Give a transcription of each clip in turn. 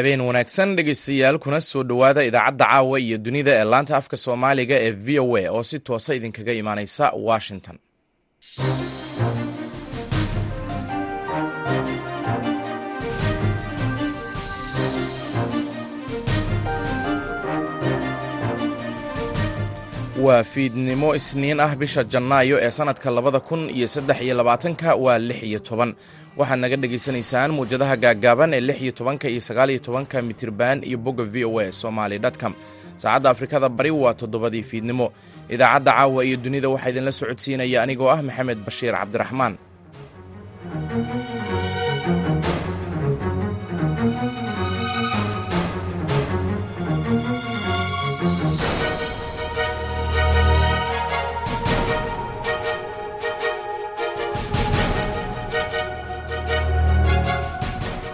habeen wanaagsan dhegeystayaal kuna soo dhowaada idaacadda caawa iyo dunida ee laanta afka soomaaliga ee v o a oo si toosa idinkaga imaaneysa washington. Waa fiidnimo isniin ah bisha janaayo ee sannadka labada kun iyo saddex iyo labaatanka waa lix iyo toban waxaad naga dhagaysanaysaan muwjadaha gaaggaaban ee lix iyo tobanka iyo sagaal iyo tobanka mitirban iyo bogga v o a somaly dtcom saacadda afrikada bari waa toddobadii fiidnimo. Idaacadda caawa iyo dunida waxaa idinla socodsiinaya anigoo ah maxamed bashiir cabdiraxmaan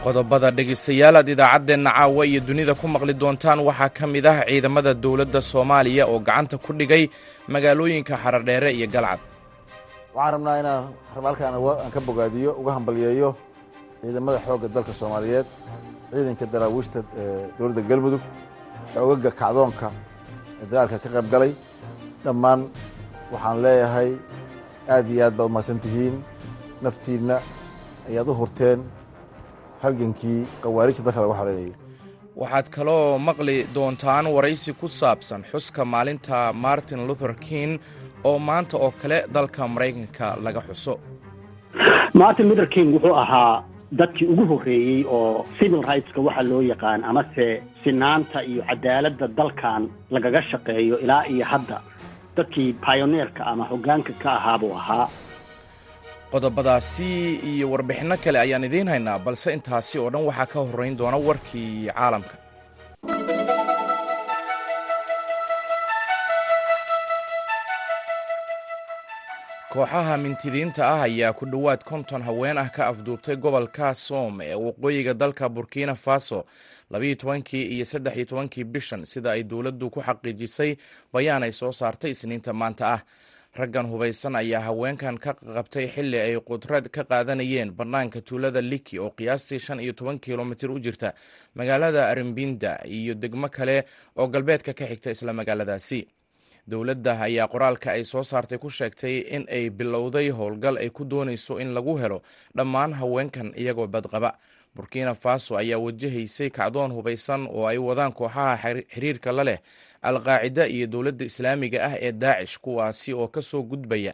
qodobada dhegaystayaal aad idaacaddeenna caawa iyo dunida ku maqli doontaan waxaa ka mid ah ciidamada dowladda soomaaliya oo gacanta ku dhigay magaalooyinka xaradheere iyo galcad. Waxaan rabnaa inaan halkaan aan ka bogaadiyo uga hambalyeeyo ciidamada xoogga dalka soomaaliyeed ciidanka daraawiishta dowladda galmudug xoogaga kacdoonka ee dagaalka ka qayb galay. Dhammaan waxaan leeyahay aad iyo aad baad umahadsan tihiin naftiinna ayaad u hurteen halgankii khawaarijta dalka lagu xareeyay waxaad kaloo maqli doontaan waraysi ku saabsan xuska maalinta martin luther king oo maanta oo kale dalka maraykanka laga xuso. Martin luther king wuxuu ahaa dadkii ugu horreeyey oo civil rightska waxa loo yaqaan amase sinaanta iyo cadaaladda dalkan lagaga shaqeeyo ilaa iyo hadda. Dadkii pioneerka ama hoggaanka ka ahaa buu ahaa qodobadaasi iyo warbixinno kale ayaan idiin haynaa balse intaasi oo dhan waxaa ka horrayn doona warkii caalamka. Kooxaha mintidiinta ah ayaa ku dhowaad konton haween ah ka afduubtay gobolka soom ee waqooyiga dalka burkina faso labayo tobankii iyo saddex iyo tobankii bishan sida ay dowladdu ku xaqiijisay bayaan ay soo saartay isniinta maanta ah raggan hubaysan ayaa haweenkan ka qabtay xilli ay qudrad ka qaadanayeen bannaanka tuulada liki oo qiyaastii shan iyo toban kilomitir u jirta magaalada arimbinda iyo degmo kale oo galbeedka ka xigta isla magaaladaasi. Dowladda ayaa qoraalka ay soo saartay ku sheegtay in ay bilowday howlgal ay ku doonayso in lagu helo dhammaan haweenkan iyagoo badqaba burkina faso ayaa wajahaysay kacdoon hubaysan oo ay wadaan kooxaha xiriirka la leh alqaacida iyo dowladda islaamiga ah ee daacish kuwaasi oo ka soo gudbaya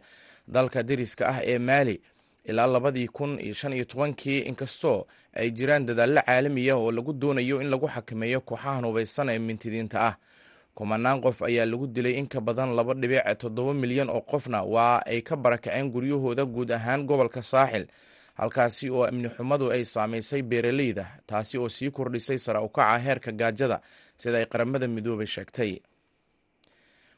dalka deriska ah ee maali ilaa labadii kun iyo shan iyo tobankii inkastoo ay jiraan dadaallo caalamiya oo lagu doonayo in lagu xakameeyo kooxahan hubaysan ee mintidiinta ah. Kumanaan qof ayaa lagu dilay in ka badan laba dhibic toddoba milyan oo qofna waa ay ka barakaceen guryahooda guud ahaan gobolka saaxil halkaasi oo amni xumadu ay saamaysay beeraleyda taasi oo sii kordhisay sara ukaca heerka gaajada sida ay qaramada midoobay sheegtay.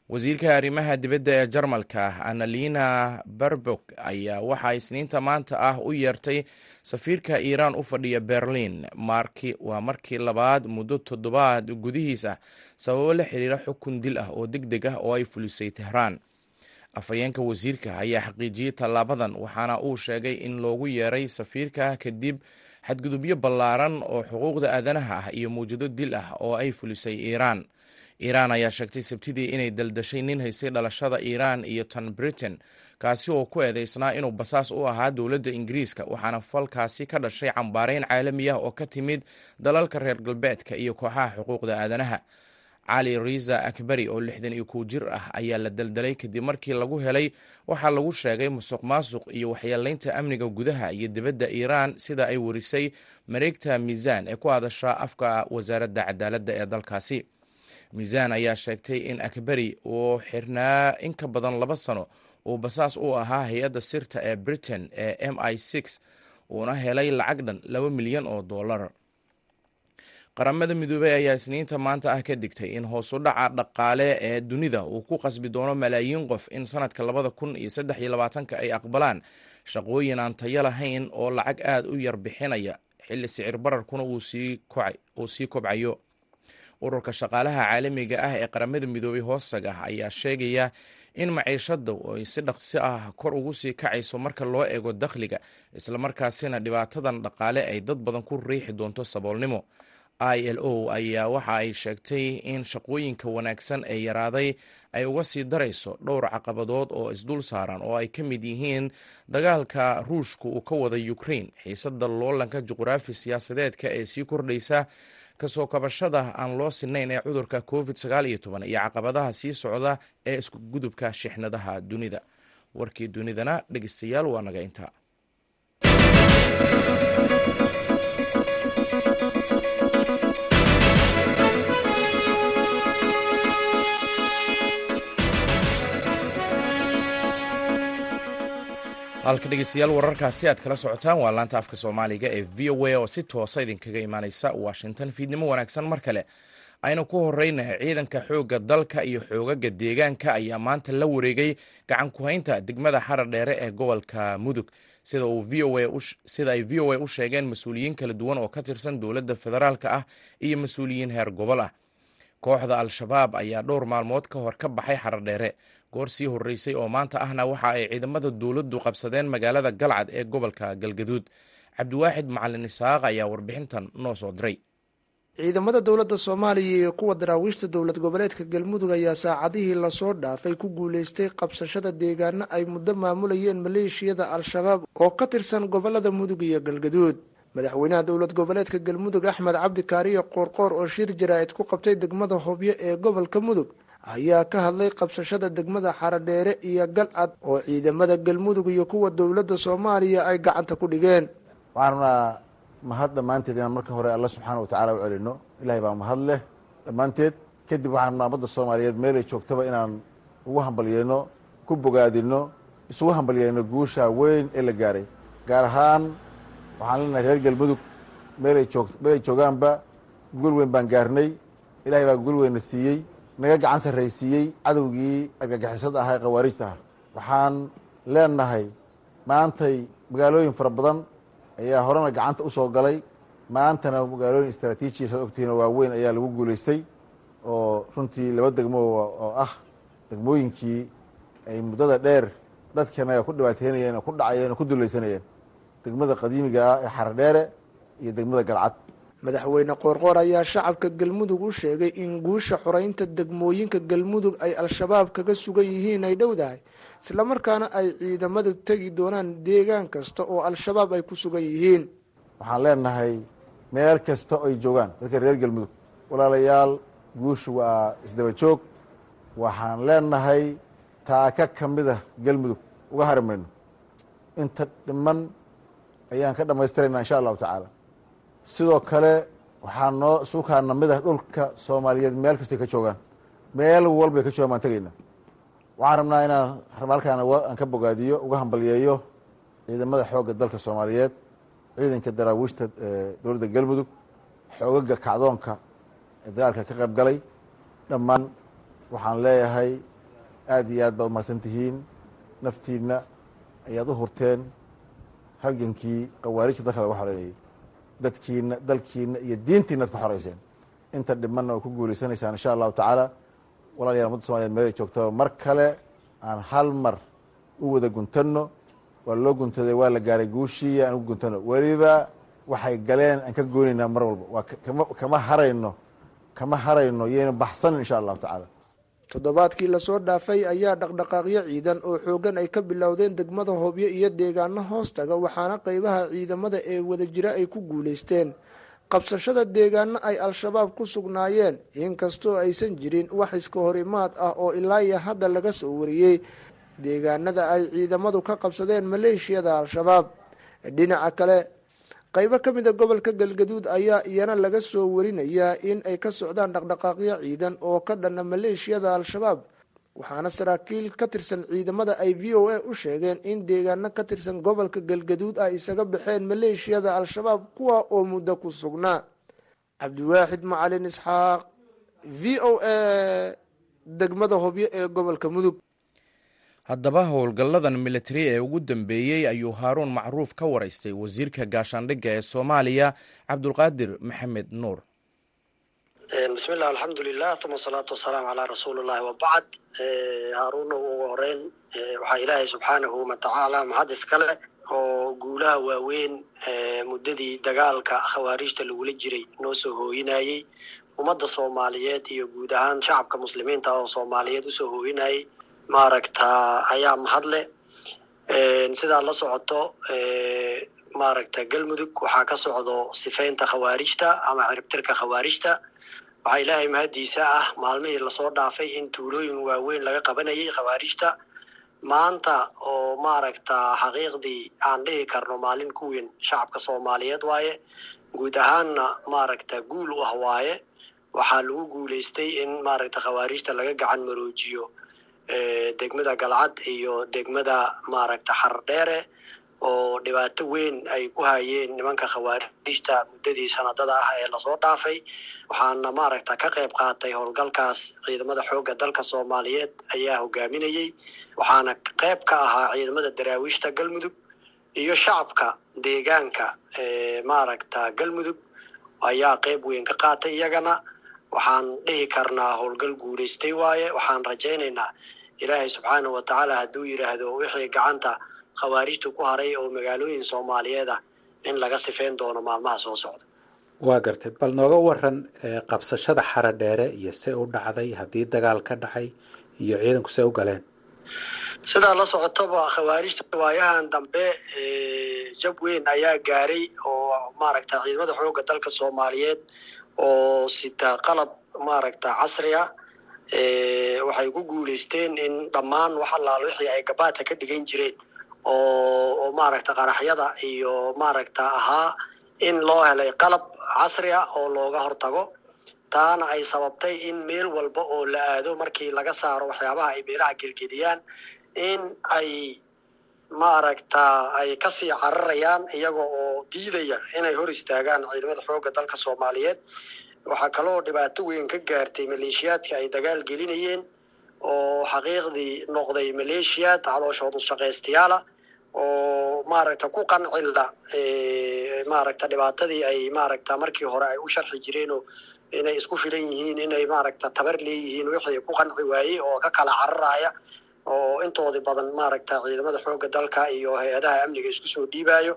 Wasiirka arrimaha dibadda ee jarmalka annalina barbok ayaa waxaa isniinta maanta ah u yeertay safiirka iiraan u fadhiya berlin waa markii labaad muddo toddobaad gudihiis ah sababo la xiriira xukun dil ah oo deg deg ah oo ay fulisay tehraan afhayeenka wasiirka ayaa xaqiijiyey tallaabadan waxaana uu sheegay in loogu yeeray safiirka kadib xadgudubyo ballaaran oo xuquuqda aadanaha ah iyo mawjado dil ah oo ay fulisay iiraan iiraan ayaa sheegtay sabtidii inay daldashay nin haystay dhalashada iiraan iyo tan britain kaasi oo ku eedeysnaa inuu basaas u ahaa dowladda ingiriiska waxaana falkaasi ka dhashay cambaareyn caalami ah oo ka timid dalalka reer galbeedka iyo kooxaha xuquuqda aadanaha cali riza akbari oo lixdan iyo kow jir ah ayaa la daldalay kadib markii lagu helay waxaa lagu sheegay musuq maasuq iyo waxyeelaynta amniga gudaha iyo dibadda iiraan sida ay warisay mareegta miisaan ee ku hadasha afka wasaaradda cadaaladda ee dalkaasi. Miisaan ayaa sheegtay in akbari uu xirnaa in ka badan laba sano uu basaas u ahaa hay'adda sirta ee britain ee m i uuna helay lacag dhan laba milyan oo dollar qaramada midoobey ayaa isniinta maanta ah ka digtay in hoosu dhaca dhaqaale ee dunida uu ku qasbi doono malaayiin qof in sanadka labada kun iyo saddex iyo labaatanka ay aqbalaan. Shaqooyin aan tayo lahayn oo lacag aada u yar bixinaya xilli sicir bararkuna uu sii kobcayo. Ururka shaqaalaha caalamiga ah ee qaramada midoobey hoostaga ayaa sheegaya in maciishada ay si dhaqsi ah kor ugu sii kacayso marka loo eego dakhliga islamarkaasina dhibaatadan dhaqaale ay dad badan ku riixi doonto saboolnimo i l o ayaa waxa ay sheegtay in shaqooyinka wanaagsan ee yaraaday ay uga sii darayso dhowr caqabadood oo isdul saaran oo ay ka mid yihiin dagaalka ruushka uu ka wada ukrain xiisada loolanka juqraafi siyaasadeedka ee sii kordhaysa ka soo kabashada aan loo sinayn ee cudurka covid iyo caqabadaha sii socda ee isku gudubka shixnadaha dunida. Warkii dunidana dhegeystayaal waa naga intaa halka dhegeystayaal wararkaasi aad kala socotaan waa laanta afka soomaaliga ee v o a oo si toosa idinkaga imaaneysa washington fiidnimo wanaagsan. Mar kale aynu ku horeyna ciidanka xoogga dalka iyo xoogaga deegaanka ayaa maanta la wareegay gacan ku-haynta degmada xarar dheere ee gobolka mudug. Sida ay v o a u sheegeen mas'uuliyiin kala duwan oo ka tirsan dowladda federaalka ah iyo mas'uuliyiin heer gobol ah kooxda al-shabaab ayaa dhowr maalmood ka hor ka baxay xarar dheere. Goor sii horreysay oo maanta ahna waxa ay ciidamada dowladdu qabsadeen magaalada galcad ee gobolka galgaduud. Cabdiwaaxid macalin isaaq ayaa warbixintan noo soo diray. Ciidamada dowladda soomaaliya iyo kuwa daraawiishta dowlad goboleedka galmudug ayaa saacadihii la soo dhaafay ku guulaystay qabsashada deegaano ay muddo maamulayeen maleeshiyada al-shabaab oo ka tirsan gobollada mudug iyo galgaduud madaxweynaha dowlad goboleedka galmudug axmed cabdi kaariyo qoorqoor oo shir jaraa'id ku qabtay degmada hobyo ee gobolka mudug ayaa ka hadlay qabsashada degmada xaradheere iyo galcad oo ciidamada galmudug iyo kuwa dowladda soomaaliya ay gacanta ku dhigeen. Waxaan rabnaa mahad dhammaanteed inaan marka hore alla subxaana wa tacala u celino ilahay baa mahad leh. Dhammaanteed kadib waxaan rabnaa ummadda soomaaliyeed meelay joogtaba inaan ugu hambalyeyno ku bogaadino isugu hambalyeyno guusha weyn ee la gaaray gaar ahaan waxaan leenahay reer galmudug meelay joog meelay joogaanba gul weyn baan gaarnay. Ilahay baa gul weynna siiyey. Naga gacan sarraysiiyey cadowgii argagixisada ahaa ee khawaarijta ah waxaan leenahay maantay magaalooyin fara badan ayaa horena gacanta u soo galay. Maantana magaalooyin istraatiijiya saad ogtihiin oo waaweyn ayaa lagu guulaystay oo runtii laba degmo oo ah degmooyinkii ay muddada dheer dadkana ku dhibaateynayeen oo ku dhacayeen oo ku dulaysanayeen degmada qadiimiga ah ee xaradheere iyo degmada galcad. Madaxweyne qoorqoor ayaa shacabka galmudug u sheegay in guusha xoreynta degmooyinka galmudug ay al-shabaab kaga sugan yihiin ay dhowdahay islamarkaana ay ciidamadu tegi doonaan deegaan kasta oo al-shabaab ay ku sugan yihiin. Waxaan leenahay meel kasta oo ay joogaan dadka reer galmudug. Walaalayaal guushu waa isdaba joog. Waxaan leenahay taaka ka mid a galmudug. Uga hari mayno inta dhiman ayaan ka dhammaystirayna insha allahu tacaala. Sidoo kale waxaa noo suukaana mid ah dhulka soomaaliyeed meel kastay ka joogaan. Meel walbay ka joogaan baan tegayna. Waxaan rabnaa inaan halkaan aan ka bogaadiyo uga hambalyeeyo ciidamada xoogga dalka soomaaliyeed ciidanka daraawiishta dowladda galmudug xoogaga kacdoonka ee dagaalka ka qayb galay. Dhammaan waxaan leeyahay aada iyo aad baad umahadsan tihiin naftiina ayaad u hurteen halgankii khawaarijta dalka laga xoreynayay dadkiina dalkiina iyo diintiina ad ku xoreyseen inta dhimanna waa ku guuleysanaysaan insha allahu tacaala. Walaalayaal ummadda somaliyed meelay joogtaba mar kale aan hal mar u wada guntano waa loo guntaday waa la gaaray guushii aan ugu guntano weliba waxay galeen aan ka goonaynaa mar walba. Waa kama harayno kama harayno yayna baxsanin insha allahu tacaala toddobaadkii la soo dhaafay ayaa dhaqdhaqaaqyo ciidan oo xooggan ay ka bilowdeen degmada hobyo iyo deegaano hoostaga waxaana qeybaha ciidamada ee wadajira ay ku guulaysteen qabsashada deegaano ay al-shabaab ku sugnaayeen inkastoo aysan jirin wax iska horimaad ah oo ilaa iyo hadda laga soo wariyey. Deegaanada ay ciidamadu ka qabsadeen maleeshiyada al-shabaab. Dhinaca kale qaybo ka mid a gobolka galgaduud ayaa iyana laga soo warinayaa in ay ka socdaan dhaqdhaqaaqyo ciidan oo ka dhana maleeshiyada al-shabaab waxaana saraakiil ka tirsan ciidamada ay v o a u sheegeen in deegaano ka tirsan gobolka galgaduud ay isaga baxeen maleeshiyada al-shabaab kuwa oo muddo ku sugnaa. Cabdiwaaxid macalin isxaaq v o a degmada hobyo ee gobolka mudug haddaba howlgalladan militari ee ugu dambeeyey ayuu haaruun macruuf ka waraystay wasiirka gaashaandhigga ee soomaaliya cabdulqaadir maxamed nuur. Bismillah alxamdulilah uma asalaatu wasalaamu calaa rasuulillahi wabacd haaruuna ugu horeyn waxaa ilaahay subxaanahu watacaala maxad iskale oo guulaha waaweyn muddadii dagaalka khawaarijta lagula jiray noo soo hooyinayey. Ummadda soomaaliyeed iyo guud ahaan shacabka muslimiinta oo soomaaliyeed u soo hooyinayay maaragta ayaa mahadle. Sidaa la socoto maaragta galmudug waxaa ka socdo sifeynta khawaarijta ama ciribtirka khawaarijta. Waxaa ilaahay mahaddiisa ah maalmihii la soo dhaafay in tuulooyin waaweyn laga qabanayay khawaarijta. Maanta oo maaragta xaqiiqdii aan dhihi karno maalin ku weyn shacabka soomaaliyeed waaye guud ahaanna maaragta guul u ah waaye waxaa lagu guulaystay in maaragta khawaarijta laga gacan maroojiyo degmada galcad iyo degmada maaragta xardheere oo dhibaato weyn ay ku hayeen nimanka khawaarijta muddadii sanadada ah ee la soo dhaafay. Waxaana maaragta ka qayb qaatay howlgalkaas ciidamada xoogga dalka soomaaliyeed ayaa hogaaminayey waxaana qayb ka ahaa ciidamada daraawiishta galmudug iyo shacabka deegaanka maaragta galmudug ayaa qayb weyn ka qaatay iyagana waxaan dhihi karnaa howlgal guulaystay waaye waxaan rajaynaynaa ilaahay subxaana wa tacaala hadduu yidhaahdo wixii gacanta khawaarijta ku haray oo magaalooyin soomaaliyeed ah in laga sifeyn doono maalmaha soo socda. Waa gartay. Bal nooga waran qabsashada xara dheere iyo se u dhacday haddii dagaal ka dhacay iyo ciidanku se u galeen. Sidaa la socotaba khawaarijta waayahan dambe jab weyn ayaa gaaray oo maaragta ciidamada xoogga dalka soomaaliyeed oo sita qalab maaragta casriya waxay ku guulaysteen in dhammaan wax allaal wixii ay gabaadka ka dhigan jireen oo maaragta qaraxyada iyo maaragta ahaa in loo helay qalab casri ah oo looga hortago. Taana ay sababtay in meel walba oo la aado markii laga saaro waxyaabaha ay meelaha gelgeliyaan in ay maaragta ay ka sii cararayaan iyaga oo diidaya inay hor istaagaan ciidamada xoogga dalka soomaaliyeed. Waxaa kaloo dhibaato weyn ka gaartay maleeshiyaadka ay dagaal gelinayeen oo xaqiiqdii noqday maleeshiyaad calooshoodu shaqaystayaala oo maaragta ku qancilla maaragta dhibaatadii ay maaragta markii hore ay u sharxi jireenoo inay isku filan yihiin inay maaragta tabar leeyihiin wixii ku qanci waayey oo ka kala cararaya oo intoodii badan maaragta ciidamada xoogga dalka iyo hay'adaha amniga isku soo dhiibayo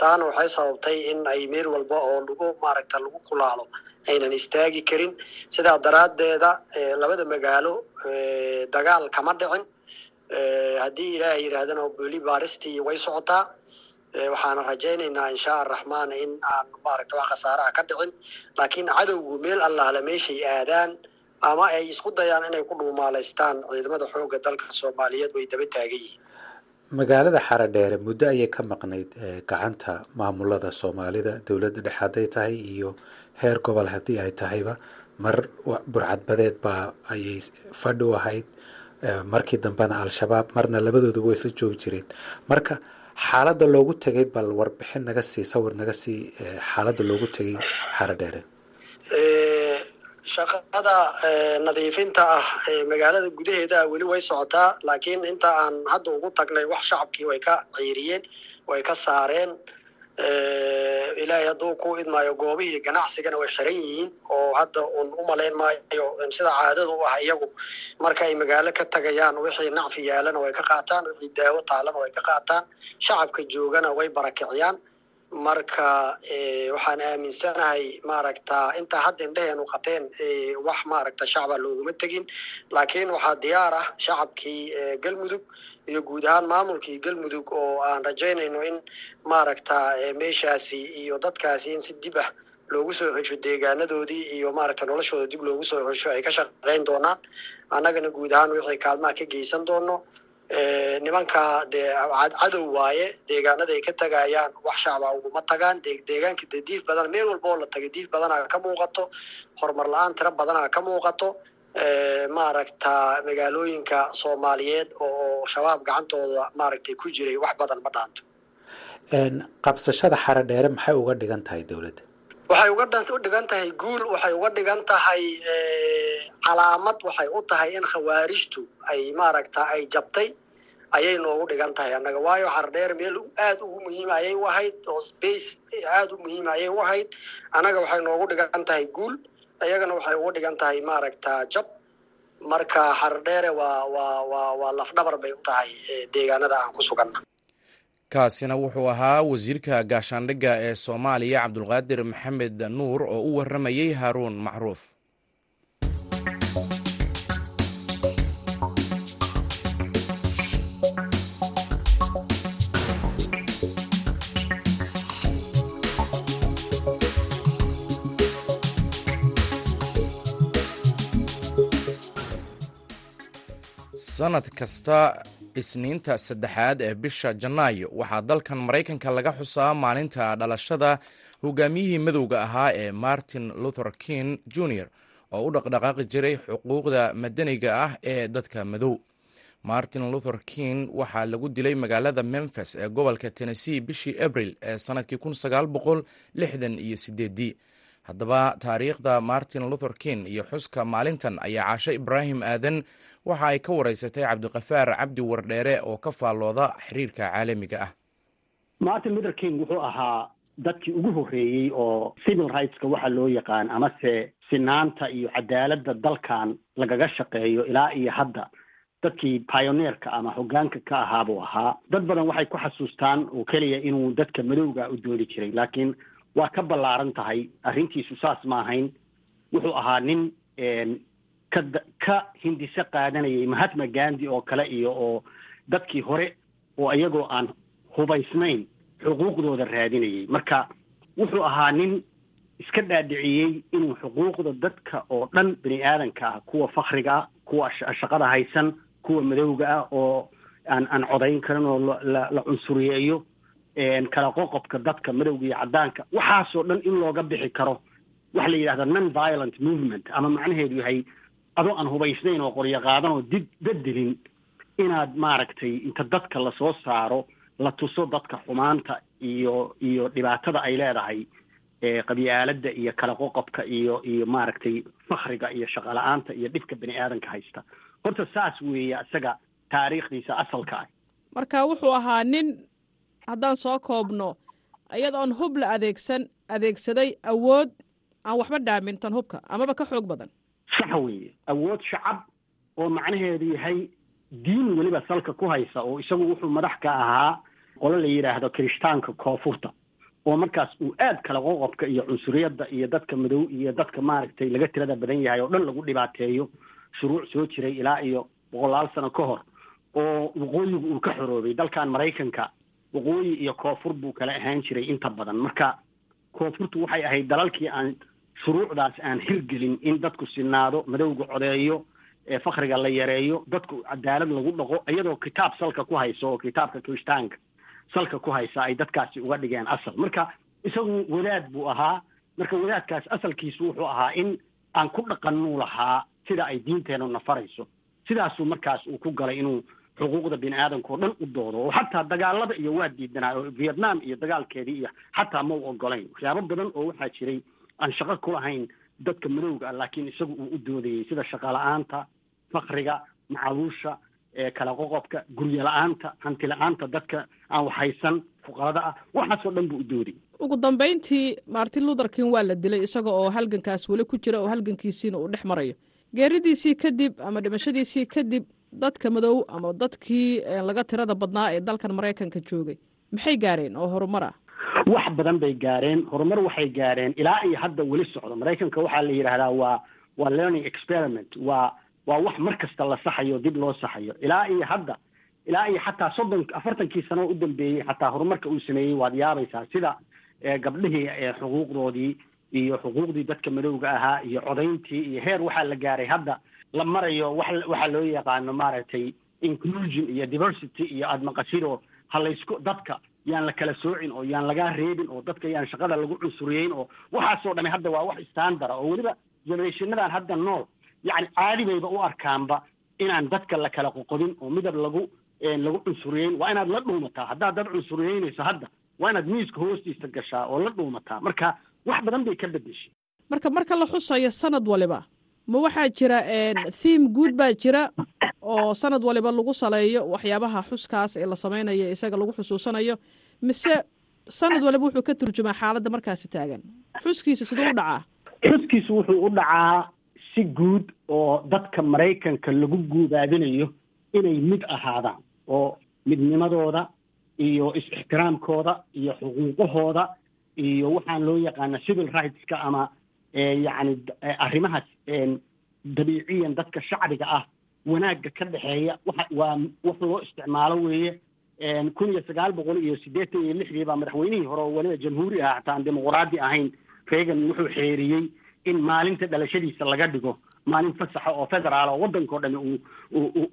taana waxay sababtay in ay meel walba oo lagu maaragta lagu kulaalo aynan istaagi karin. Sidaa daraaddeeda labada magaalo dagaal kama dhicin. Haddii ilaahay yidhaahdana beli baaristii way socotaa waxaana rajaynaynaa insha araxmaan in aan maaragta wax khasaaraha ka dhicin. Laakiin cadowgu meel allaale meeshay aadaan ama ay isku dayaan inay ku dhuumaalaystaan ciidamada xoogga dalka soomaaliyeed way daba taagan yihiin. Magaalada xaradheere muddo ayay ka maqnayd gacanta maamulada soomaalida. Dowladda dhexe hadday tahay iyo heer gobol haddii ay tahayba mar burcadbadeed baa ayay fadhi u ahayd markii dambena al-shabaab marna labadooda way isla joogi jireen. Marka xaaladda loogu tegay bal warbixin naga sii sawir naga sii xaaladda loogu tegay xaradheere shaqada nadiifinta ah magaalada gudaheeda weli way socotaa laakiin inta aan hadda ugu tagnay wax shacabkii way ka ciiriyeen way ka saareen ilaahay hadduu ku idmaayo goobihii ganacsigana way xiran yihiin oo hadda un u malayn maayo sida caadada u ah iyagu. Marka ay magaalo ka tagayaan wixii nacfi yaalana way ka qaataan wixii daawo taalana way ka qaataan shacabka joogana way barakiciyaan marka waxaan aaminsanahay maaragta intaa hadda indheheenu qateen wax maaragta shacba looguma tegin. Laakiin waxaa diyaar ah shacabkii galmudug iyo guud ahaan maamulkii galmudug oo aan rajaynayno in maaragta meeshaasi iyo dadkaasi in si dib ah loogu soo xesho deegaanadoodii iyo maaragta noloshooda dib loogu soo xesho ay ka shaqeyn doonaan. Annagana guud ahaan wixii kaalmaha ka geysan doono nimanka dee cadow waaye deegaanada ay ka tagayaan wax shacba uguma tagaan deegaanka dee diif badan meel walba oo la tagay diif badanaa ka muuqato horumar la'aan tiro badanaa ka muuqato maaragta magaalooyinka soomaaliyeed oo shabaab gacantooda maaragtay ku jiray wax badan ma dhaanto. Qabsashada xara dheere maxay uga dhigan tahay dowladda waxay uga dhigan tahay guul waxay uga dhigan tahay calaamad waxay u tahay in khawaarijtu ay maaragta ay jabtay ayay noogu dhigan tahay annaga. Waayo xardheer meel aada ugu muhiima ayay u ahayd oo space aada u muhiima ayay u ahayd. Annaga waxay noogu dhigan tahay guul iyagana waxay ugu dhigan tahay maaragta jab. Marka xardheere waa waa waa waa lafdhabar bay u tahay deegaanada aan ku suganna kaasina wuxuu ahaa wasiirka gaashaandhigga ee soomaaliya cabdulqaadir maxamed nuur oo u warramayey haaruun macruuf. Sanad kasta isniinta saddexaad ee bisha janaayo. Waxaa dalkan maraykanka laga xusaa maalinta dhalashada hogaamiyihii madowga ahaa ee martin luther king jr oo u dhaqdhaqaaqi jiray xuquuqda madaniga ah ee dadka madow. Martin luther king waxaa lagu dilay magaalada memphis ee gobolka tennessee bishii abril ee sannadkii kun sagaal boqol lixdan iyo sideedii haddaba taariikhda martin luther king iyo xuska maalintan ayaa caashe ibraahim aadan. Waxa ay ka wareysatay cabdiqafaar cabdi wardheere oo ka faallooda xiriirka caalamiga ah. Martin luther king wuxuu ahaa dadkii ugu horreeyey oo civil rightska waxa loo yaqaan amase sinaanta iyo cadaaladda dalkan lagaga shaqeeyo ilaa iyo hadda. Dadkii pioneerka ama hoggaanka ka ahaa buu ahaa. Dad badan waxay ku xasuustaan oo keliya inuu dadka madowga u doodi jiray laakiin waa ka ballaaran tahay. Arrintiisu saas ma ahayn. Wuxuu ahaa nin ka ka hindise qaadanayay mahatma gandi oo kale iyo oo dadkii hore oo iyagoo aan hubaysnayn xuquuqdooda raadinayay. Marka wuxuu ahaa nin iska dhaadhiciyey inuu xuquuqda dadka oo dhan bini aadanka ah kuwa fakriga ah kuwa shaqada haysan kuwa madowga ah oo aan aan codayn karin oo la la cunsuriyeeyo kala qoqobka dadka madowga iyo caddaanka. Waxaasoo dhan in looga bixi karo waxa la yidhahda non violent movement. Ama macnaheedu yahay adoo aan hubaysnayn oo qoryo qaadan oo did dad dilin inaad maaragtay inta dadka la soo saaro la tuso dadka xumaanta iyo iyo dhibaatada ay leedahay qabyaaladda iyo kala qoqobka iyo iyo maaragtay fakriga iyo shaqala-aanta iyo dhibka bini aadanka haysta. Horta saas weeye isaga taariikhdiisa asalka ah. Marka wuxuu ahaa nin haddaan soo koobno iyadoon hub la adeegsan adeegsaday awood aan waxba dhaamin tan hubka amaba ka xoog badan. Sax weeye. Awood shacab oo macnaheedu yahay diin weliba salka ku haysa oo isagu wuxuu madax ka ahaa qolo la yidhaahdo kirishtaanka koonfurta oo markaas uu aad kala qoqobka iyo cunsuriyadda iyo dadka madow iyo dadka maaragtay laga tirada badan yahay oo dhan lagu dhibaateeyo shuruuc soo jiray ilaa iyo boqolaal sano ka hor oo waqooyigu uu ka xoroobay dalkan maraykanka waqooyi iyo koonfur buu kala ahaan jiray inta badan. Marka koonfurtu waxay ahayd dalalkii aan shuruucdaas aan hirgelin in dadku sinaado madowga codeeyo ee fakriga la yareeyo dadku cadaalad lagu dhaqo iyadoo kitaab salka ku hayso oo kitaabka kirishtaanka salka ku haysa ay dadkaasi uga dhigeen asal. Marka isagu wadaad buu ahaa. Marka wadaadkaas asalkiisu wuxuu ahaa in aan ku dhaqanuu lahaa sida ay diinteennu nafarayso sidaasuu markaas uu ku galay inuu xuquuqda bini aadamka oo dhan u doodo oo xataa dagaalada iyo waa diidanaa oo vietnam iyo dagaalkeedii iyo xataa ma u ogolayn waxyaabo badan oo waxaa jiray aan shaqo ku lahayn dadka madowga ah laakiin isagu uu u doodayey sida shaqala-aanta fakriga macaluusha kala qoqobka guryo la'aanta hanti la'aanta dadka aan waxhaysan fuqarada ah. Waxaasoo dhan buu u doodayy ugu dambayntii martin luther king waa la dilay isaga oo halgankaas weli ku jira oo halgankiisiina uu dhex marayo. Geeridiisii kadib ama dhimashadiisii kadib dadka madow ama dadkii laga tirada badnaa ee dalkan maraykanka joogay. Maxay gaareen oo horumar ah? Wax badan bay gaareen. Horumar waxay gaareen. Ilaa iyo hadda weli socdo. Maraykanka waxaa la yidhaahdaa waa waa learning experiment. Waa waa wax mar kasta la saxayo dib loo saxayo. Ilaa iyo hadda ilaa iyo xataa soddon afartankii sano u dambeeyey xataa horumarka uu sameeyey waad yaabaysaa sida gabdhihii xuquuqdoodii iyo xuquuqdii dadka madowga ahaa iyo codayntii iyo heer waxaa la gaaray hadda la marayo wa waxaa loo yaqaano maaragtay inclusion iyo diversity iyo aada maqashidoo halaysku dadka yaan la kala soocin oo yaan lagaa reebin oo dadka yaan shaqada lagu cunsuriyeyn oo waxaasoo dhami hadda waa wax standara oo weliba generationadan hadda nool yacni caadi bayba u arkaanba inaan dadka la kala qoqodin oo midab lagu lagu cunsuriyeyn waa inaad la dhuumataa. Haddaad dad cunsuriyeynayso hadda waa inaad miiska hoostiisa gashaa oo la dhuumataa. Marka wax badan bay ka bedeshay marka marka la xusayo sanad waliba ma waxaa jira thiim guud baa jira oo sanad waliba lagu saleeyo waxyaabaha xuskaas ee la samaynayo isaga lagu xusuusanayo. Mise sanad waliba wuxuu ka turjumaa xaaladda markaasi taagan. Xuskiisa siduu u dhacaa? Xuskiisu wuxuu u dhacaa si guud oo dadka maraykanka lagu guubaabinayo inay mid ahaadaan oo midnimadooda iyo is-ixtiraamkooda iyo xuquuqahooda iyo waxaan loo yaqaana civil rightska ama yacni arrimahaas dabiiciyan dadka shacbiga ah wanaagga ka dhexeeya waa wax loo isticmaalo weeye. Kun iyo sagaal boqol iyo siddeetan iyo lixdii baa madaxweynihii hore oo weliba jamhuuri ah hataan dimuqraadi ahayn reagan wuxuu xeeriyey in maalinta dhalashadiisa laga dhigo maalin fasaxa oo federaal oo waddankao dhami uu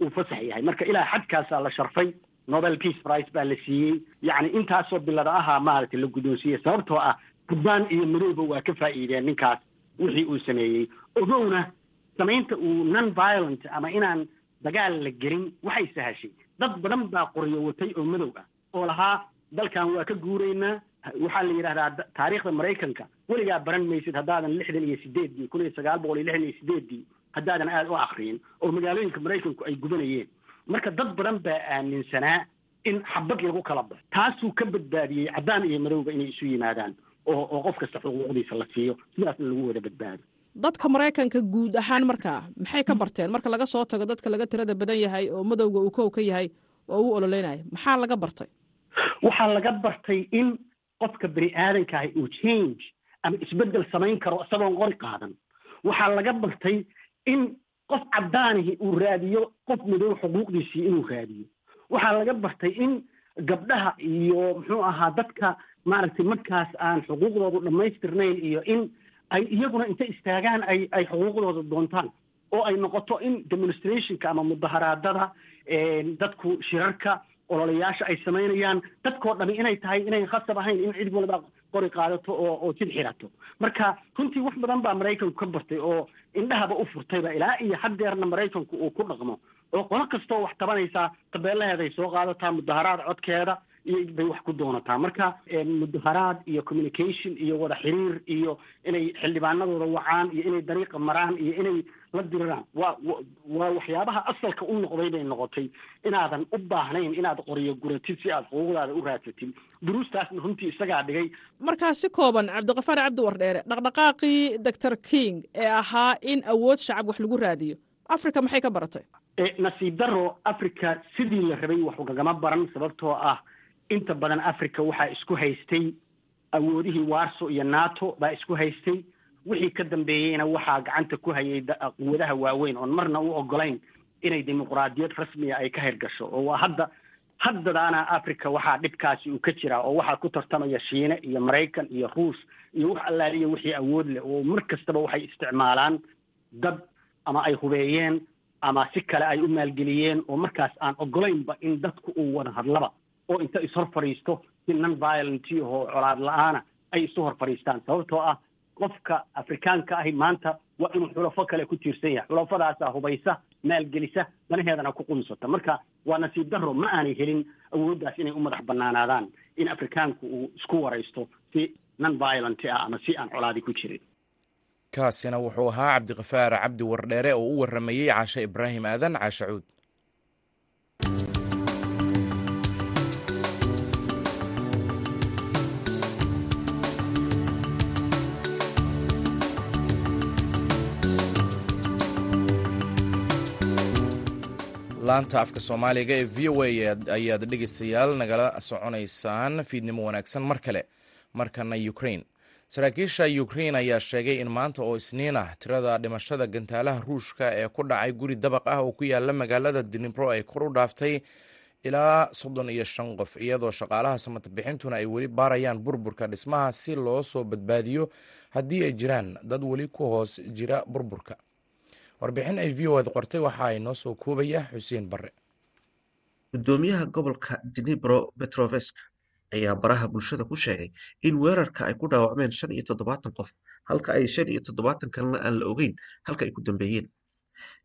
uu fasax yahay. Marka ilaa xadkaasaa la sharfay nobel peace price baa la siiyey. Yacni intaasoo bilada ahaa maaragtay la guddoonsiiyey sababtoo ah guddaan iyo madowba waa ka faa'iideen ninkaas wixii uu sameeyey. Ogowna samaynta uu non violent ama inaan dagaal la gelin waxay sahashay. Dad badan baa qoryo watay oo madow ah oo lahaa dalkan waa ka guuraynaa waxaa la yidhahdaa taariikhda maraykanka. Weligaa baran maysid haddaadan lixdan iyo sideeddii kun iyo sagaal boqol iyo lixdan iyo sideeddii haddaadan aada u akriyin oo magaalooyinka maraykanku ay gubanayeen. Marka dad badan baa aaminsanaa in xabad lagu kala baxo taasuu ka badbaadiyey caddaan iyo madowga inay isu yimaadaan oo oo qof kasta xuquuqdiisa la siiyo sidaasna lagu wada badbaado. Dadka maraykanka guud ahaan markaa maxay ka barteen? Marka laga soo tago dadka laga tirada badan yahay oo madowga uu kow ka yahay oo uu ololeynaya maxaa laga bartay? Waxaa laga bartay in qofka bani aadankaah uu change ama isbeddel samayn karo isagoon qori qaadan. Waxaa laga bartay in qof caddaanihi uu raadiyo qof madow xuquuqdiisii inuu raadiyo. Waxaa laga bartay in gabdhaha iyo muxuu ahaa dadka maaragtay markaas aan xuquuqdoodu dhammaystirnayn iyo in ay iyaguna intay istaagaan ay ay xuquuqdooda doontaan oo ay noqoto in demonstrationka ama mudaharaadada dadku shirarka ololayaasha ay samaynayaan. Dadkoo dhami inay tahay inayn khasab ahayn in cid waliba qori qaadato oo oo jid xirato. Marka runtii wax badan baa maraykanku ka bartay oo indhahaba u furtayba. Ilaa iyo haddeerna maraykanku uu ku dhaqmo. Oo qolo kastoo wax tabanaysaa tabeelaheeday soo qaadataa mudaharaad codkeeda iyo bay wax ku doonataa. Marka mudaharaad iyo communication iyo wada xiriir iyo inay xildhibaanadooda wacaan iyo inay dariiqa maraan iyo inay la diriraan waa waa waxyaabaha asalka u noqday bay noqotay. Inaadan u baahnayn inaad qoriyo guratid si aad xuquuqdaada u raadsatid. Duruustaasna runtii isagaa dhigay. Markaa si kooban cabdiqafaar cabdi wardheere dhaqdhaqaaqii doctor king ee ahaa in awood shacab wax lagu raadiyo. Africa maxay ka baratay? Nasiib daro africa sidii la rabay wax ugagama baran sababtoo ah inta badan africa waxaa isku haystay awoodihii warso iyo nato baa isku haystay. Wixii ka dambeeyeyna waxaa gacanta ku hayay quwadaha waaweyn oon marna u ogolayn inay dimuqraadiyad rasmiya ay ka hirgasho. Oo waa hadda haddadaana africa waxaa dhibkaasi uu ka jiraa oo waxaa ku tartamaya shiine iyo maraykan iyo ruush iyo wax allaaliya wixii awood leh. Oo mar kastaba waxay isticmaalaan dad ama ay hubeeyeen ama si kale ay u maalgeliyeen. Oo markaas aan ogolaynba in dadku uu wada hadlaba oo inta ishor fadhiisto si non violenti oo colaad la'aana ay isu hor fadhiistaan sababtoo ah qofka afrikaanka ahi maanta waa inuu xulafo kale ku tiirsan yahay. Xulafadaasaa hubaysa maalgelisa danaheedana ku qumsata marka waa nasiib daro ma aanay helin awooddaas inay u madax banaanaadaan in afrikaanku uu isku waraysto si non violenti ah ama si aan colaadi ku jirin. Kaasina wuxuu ahaa cabdiqafaar cabdi wardheere oo u waramayey caashe ibraahim aadan caashe laanta afka soomaaliga ee v o a ayaad dhegeystayaal nagala soconaysaan fiidnimo wanaagsan mar kale markana ukrain saraakiisha ukrain ayaa sheegay in maanta oo isniin ah tirada dhimashada gantaalaha ruushka ee ku dhacay guri dabaq ah oo ku yaalla magaalada dinibro ay kor u dhaaftay ilaa soddon iyo shan qof iyadoo shaqaalaha samatabixintuna ay weli baarayaan burburka dhismaha si loo soo badbaadiyo haddii ay jiraan. Dad weli ku hoos jira burburka warbixin ay v o ad qortay waxa ay soo koobaya xuseen bare gudoomiyaha gobolka dinibro betrovesk ayaa baraha bulshada ku sheegay in weerarka ay ku dhaawacmeen shan iyo toddobaatan qof halka ay shan iyo toddobaatan kalena aan la ogeyn halka ay ku dambeeyeen.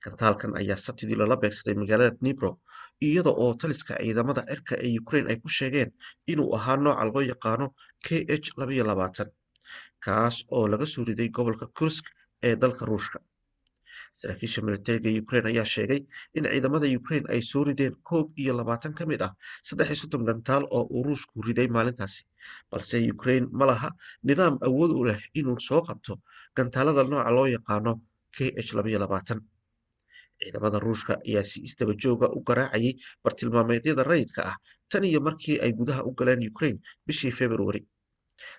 Gantaalkan ayaa sabtidii lala beegsaday magaalada dnibro iyada oo taliska ciidamada cirka ee ukrain ay ku sheegeen inuu ahaa nooca loo yaqaano k h labayo labaatan kaas oo laga soo riday gobolka kursk ee dalka ruushka saraakiisha militariga ukrain ayaa sheegay in ciidamada ukrain ay soo rideen koob iyo labaatan ka mid ah saddex iyo soddon gantaal oo uu ruushku riday maalintaasi. Balse ukrain ma laha nidaam awood u leh inuu soo qabto gantaalada nooca loo yaqaano k h labayo labaatan. Ciidamada ruushka ayaa si isdaba jooga u garaacayay bartilmaameedyada rayidka ah tan iyo markii ay gudaha u galeen ukraine bishii februari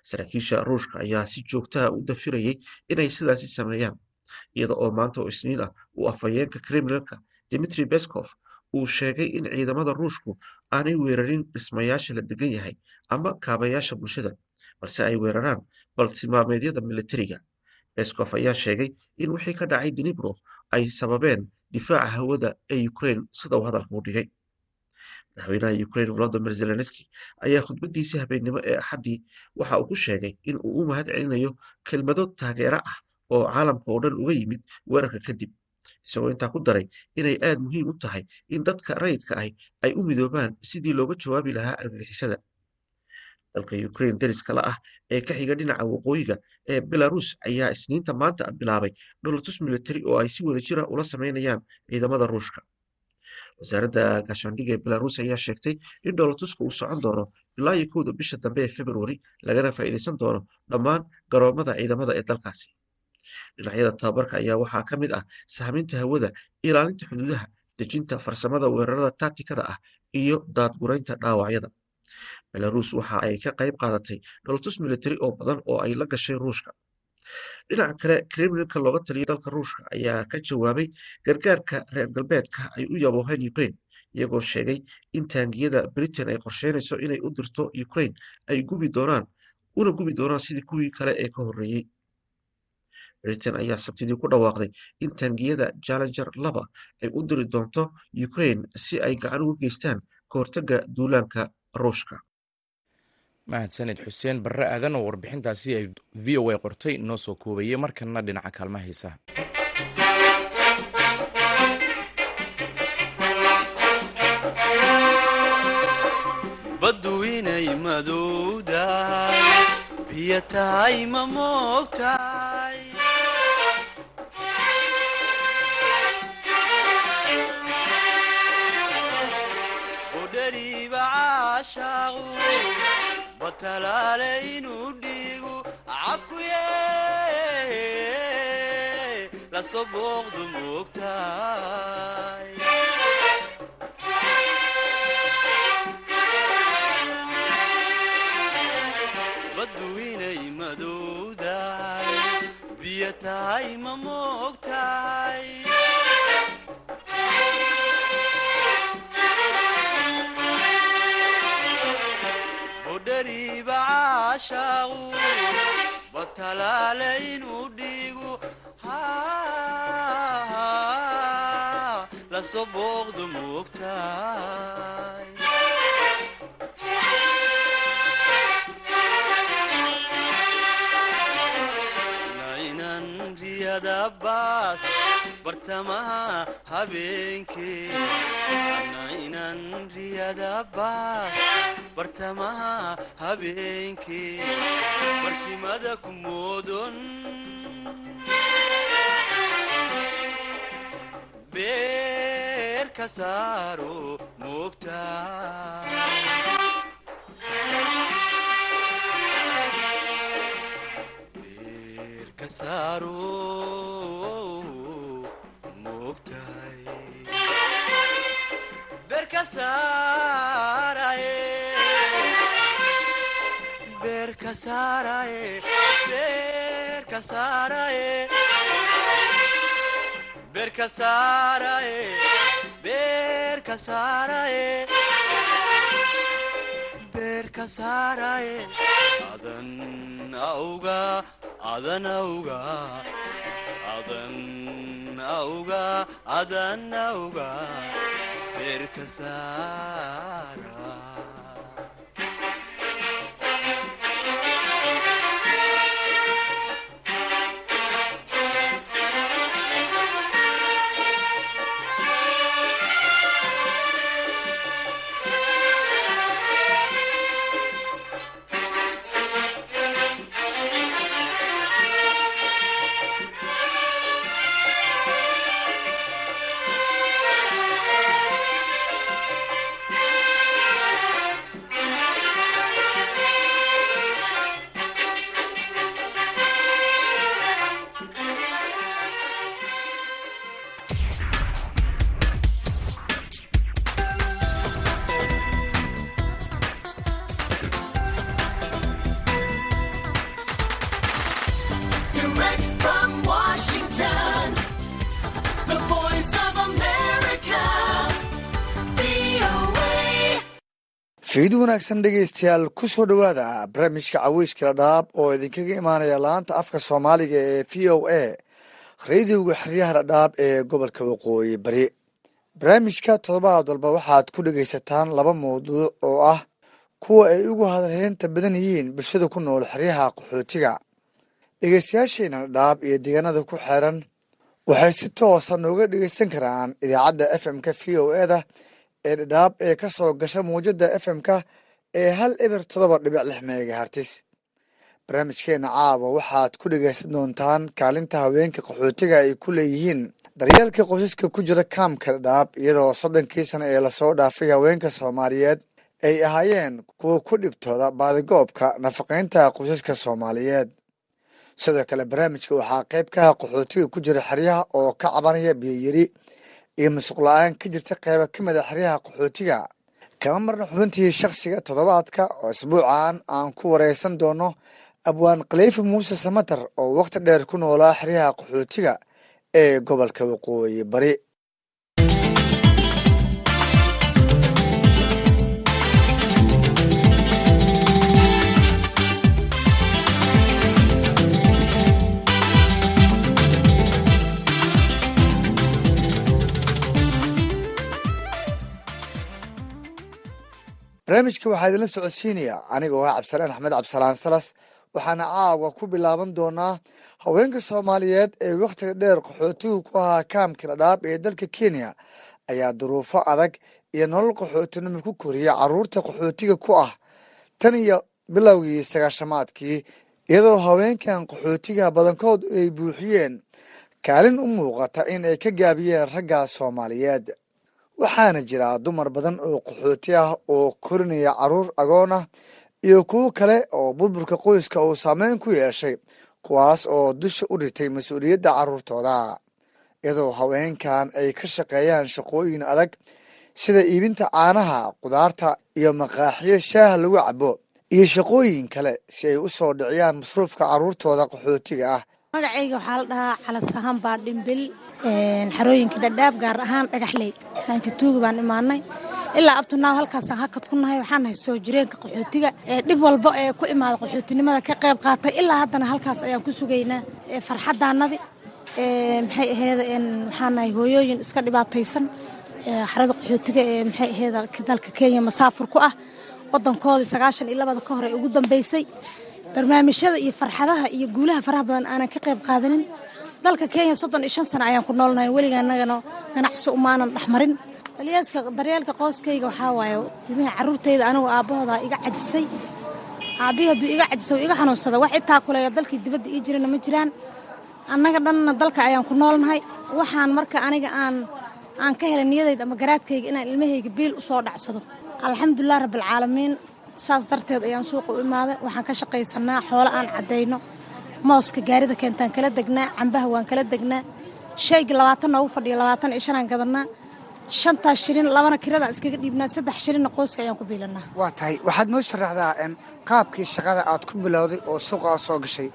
saraakiisha ruushka ayaa si joogtaha u dafirayay inay sidaasi sameeyaan iyada oo maanta oo isniin ah uu afhayeenka kremlinka dimitri beskov uu sheegay in ciidamada ruushku aanay weerarin dhismayaasha la degan yahay ama kaabayaasha bulshada balse ay weeraraan bartilmaameedyada militariga beskov ayaa sheegay in wixii ka dhacay dinibro ay sababeen difaaca hawada ee ukraine sida uu hadalka u dhigay. Madaxweynaha ukraine volodimir zelenski ayaa khudbadiisii habeennimo ee axaddii waxa uu ku sheegay in uu u mahad celinayo kelmado taageero ah oo caalamka oo dhan uga yimid weerarka kadib isagoo intaa ku daray inay aad muhiim u tahay in dadka rayidka ahi ay u midoobaan sidii looga jawaabi lahaa argagixisada. Dalka ukraine dariska la ah ee ka xiga dhinaca waqooyiga ee belarus ayaa isniinta maanta bilaabay dholatus militari oo ay si wada jira ula sameynayaan ciidamada ruushka. Wasaaradda gaashaandhiga ee belarus ayaa sheegtay in dholatuska uu socon doono ilaa kowda bisha dambe ee februari lagana faa'iidaysan doono dhammaan garoomada ciidamada ee dalkaasi dhinacyada tababarka ayaa waxaa ka mid ah sahminta hawada ilaalinta xuduudaha dejinta farsamada weerarada taatikada ah iyo daadguraynta dhaawacyada. Belarus waxa ay ka qayb qaadatay dholatus militari oo badan oo ay la gashay ruushka. Dhinaca kale kremlinka looga taliyo dalka ruushka ayaa ka jawaabay gargaarka reer galbeedka ay u yabooheen ukraine iyagoo sheegay in taangiyada britain ay qorsheynayso inay u dirto ukraine ay gubi doonaan una gubi doonaan sidii kuwii kale ee ka horreeyey britain ayaa sabtidii ku dhawaaqday in taangiyada jallenger laba ay u diri doonto ukraine si ay gacan uga geystaan ka hortagga duulaanka ruushka. Mahadsanid xuseen barre aadan oo warbixintaasi ay v o a qortay noo soo koobayay markanna dhinaca kaalmaha inay madowdahay biyo tahay ma moogtahay caashaaqu batalaale inuu dhiigu cakuye la soo booqdu moogtahay baddu inay madowdahay biyo tahay ma moogtahay budhariiba caashaaqu batalaale inuu dhiigu la soo booqdu moogtahay nainan riyada baas bartamaha habeenkee nainan riyada baas bartamaha habeenkee barkimada ku moodon. Beer ka saaro auga adan auga beerka saara fiid wanaagsan dhegeystayaal ku soo dhowaada barnaamijka caweyska dhadhaab oo idinkaga imaanaya laanta afka soomaaliga ee v o a. Radiowga xeryaha dhadhaab ee gobolka waqooyi bari barnaamijka toddobaad walba waxaad ku dhegaysataan laba mawduuc oo ah kuwa ay ugu hadalheynta badan yihiin bulshada ku nool xeryaha qaxootiga. Dhegeystayaasheena dhadhaab iyo deegaanada ku xeeran waxay si toosa nooga dhegeysan karaan idaacadda f m-ka v o eda ee dhadhaab ee ka soo gasha f m-ka ee hal eber toddoba dhibic lix megahartis barnaamijkeena caawa waxaad ku dhegaysan doontaan kaalinta haweenka qaxootiga ay ku leeyihiin daryeelka qoysaska ku jira kaamka dhadhaab iyadoo soddonkii sano ee la soo dhaafay haweenka soomaaliyeed ay ahaayeen kuwa ku dhibtooda baadigoobka nafaqaynta qoysaska soomaaliyeed. Sidoo kale barnaamijka waxaa qayb ka ah qaxootiga ku jira xeryaha oo ka cabanaya biyoyari iyo masuq la'aan ka jirta qeyba ka mid a xeryaha qaxootiga. Kama marna xubintii shakhsiga toddobaadka oo isbuucan aan ku wareysan doono abwaan khaliifa muuse samatar oo wakhti dheer ku noolaa xeryaha qaxootiga ee gobolka waqooyi bari barnaamijka waxaa idinla socodsiinaya anigoo ah cabdisalaan axmed cabdisalaan salas waxaana caawa ku bilaaban doonaa haweenka soomaaliyeed ee wakhtiga dheer qaxootigu ku ahaa kaamka dhadhaab ee dalka kenya. Ayaa duruufo adag iyo nolol qaxootinimo ku koriya carruurta qaxootiga ku ah tan iyo bilowgii sagaashamaadkii iyadoo haweenkan qaxootiga badankood ay buuxiyeen kaalin u muuqata in ay ka gaabiyeen ragga soomaaliyeed waxaana jira dumar badan oo qaxooti ah oo korinaya carruur agoon ah iyo kuwo kale oo burburka qoyska uu saameyn ku yeeshay kuwaas oo dusha u dhitay mas'uuliyadda caruurtooda iyadoo haweenkan ay ka shaqeeyaan shaqooyin adag sida iibinta caanaha qudaarta iyo maqaaxiyo shaaha lagu cabo iyo shaqooyin kale si ay u soo dhiciyaan masruufka caruurtooda qaxootiga ah magacayga waxaa la dhahaa calasahaan baa dhimbil xarooyinka dhadhaab gaar ahaan dhagaxley. Naantituugi baan imaanay. Ilaa abtunaaw halkaasaan hakad ku nahay waxaan nahay soo jireenka qaxootiga dhib walba ee ku imaada qaxootinimada ka qayb qaatay. Ilaa haddana halkaas ayaan ku sugaynaa farxadaanadi maxay aheyd waxaan nahay hooyooyin iska dhibaataysan. Xarada qaxootiga ee maxay aheyd dalka kenya masaafur ku ah. Wadankoodii sagaashan iyo labada ka hor ugu dambeysay barnaamijyada iyo farxadaha iyo guulaha faraha badan aanan ka qayb qaadanin. Dalka kenya soddon iyo shan sano ayaan ku noolnahay weliga anagana ganacsi umaanan dhexmarin daryeelka qoyskayga waxaa waaye ilmihii caruurtayda anigu aabbahooda iga cajisay. Aabbihii hadduu iga cajisay oo iga xanuunsada wax itaa kuleeya dalkii dibadda ii jirana ma jiraan. Annaga dhanna dalka ayaan ku noolnahay. Waxaan marka aniga aan aan ka helay niyadayda ama garaadkayga inaan ilmahayga biil u soo dhacsado. Alxamdulilah rabbilcaalamiin saas darteed ayaan suuqa u imaaday. Waxaan ka shaqaysanaa xoolo aan caddayno. Mooska gaarida keentaan kala degnaa cambaha waan kala degnaa. Shayga labaatan noogu fadhiyo labaatan iyo shanaan gadanaa shantaas shilin labana kiradaan iskaga dhiibnaa saddex shilinna qoyska ayaan ku biilanaa waa tahay. Waxaad noo sharaxdaa qaabkii shaqada aad ku bilowday oo suuqa aad soo gashay?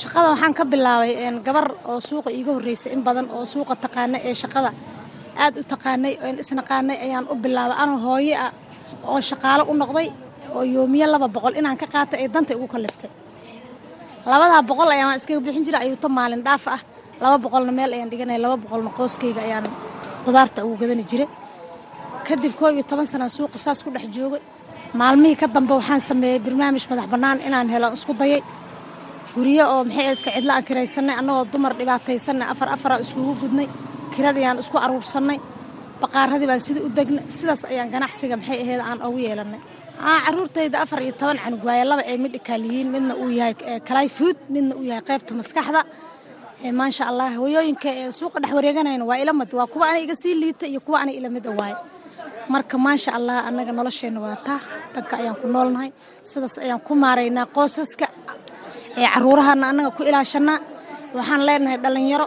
Shaqada waxaan ka bilaabay gabar oo suuqa iiga horreysay in badan oo suuqa taqaana ee shaqada. Aad u taqaanay isnaqaanay ayaan u bilaabay. Anoo hooye ah oo shaqaalo u noqday oo yoomiye laba boqol inaan ka qaatay ee danta igu kaliftay. Labadaa boqol ayaan iskaga bixin jira ayuuta maalin dhaaf ah. Laba boqolna meel ayaan dhiganaya laba boqolna qooskayga ayaan qudaarta ugu gadani jiray. Kadib koob iyo toban sanaa suuqa saas ku dhex joogay. Maalmihii ka dambe waxaan sameeyey barnaamij madax bannaan inaan helo isku dayay. Guryo oo maxay iska cidlo aan kiraysanay annagoo dumar dhibaataysanay afar afaraan iskugu gudnay kiradayaan isku aruursannay baqaaradii baan sidii u degnay sidaas ayaan ganacsiga maxay aheyd aan ugu yeelannay caruurtayda afar iyo toban canug waaye laba ay midhikaal yihiin midna uu yahay kalay food midna uu yahay qaybta maskaxda. Maasha allah hooyooyinka ee suuqa dhex wareeganayna waa ila mid waa kuwa ana iga sii liita iyo kuwa ana ila mid a waaye. Marka maasha allah annaga nolosheenna waa taa. Danka ayaan ku noolnahay sidaas ayaan ku maaraynaa qoosaska ee caruurahana annaga ku ilaashanaa waxaan leenahay dhallinyaro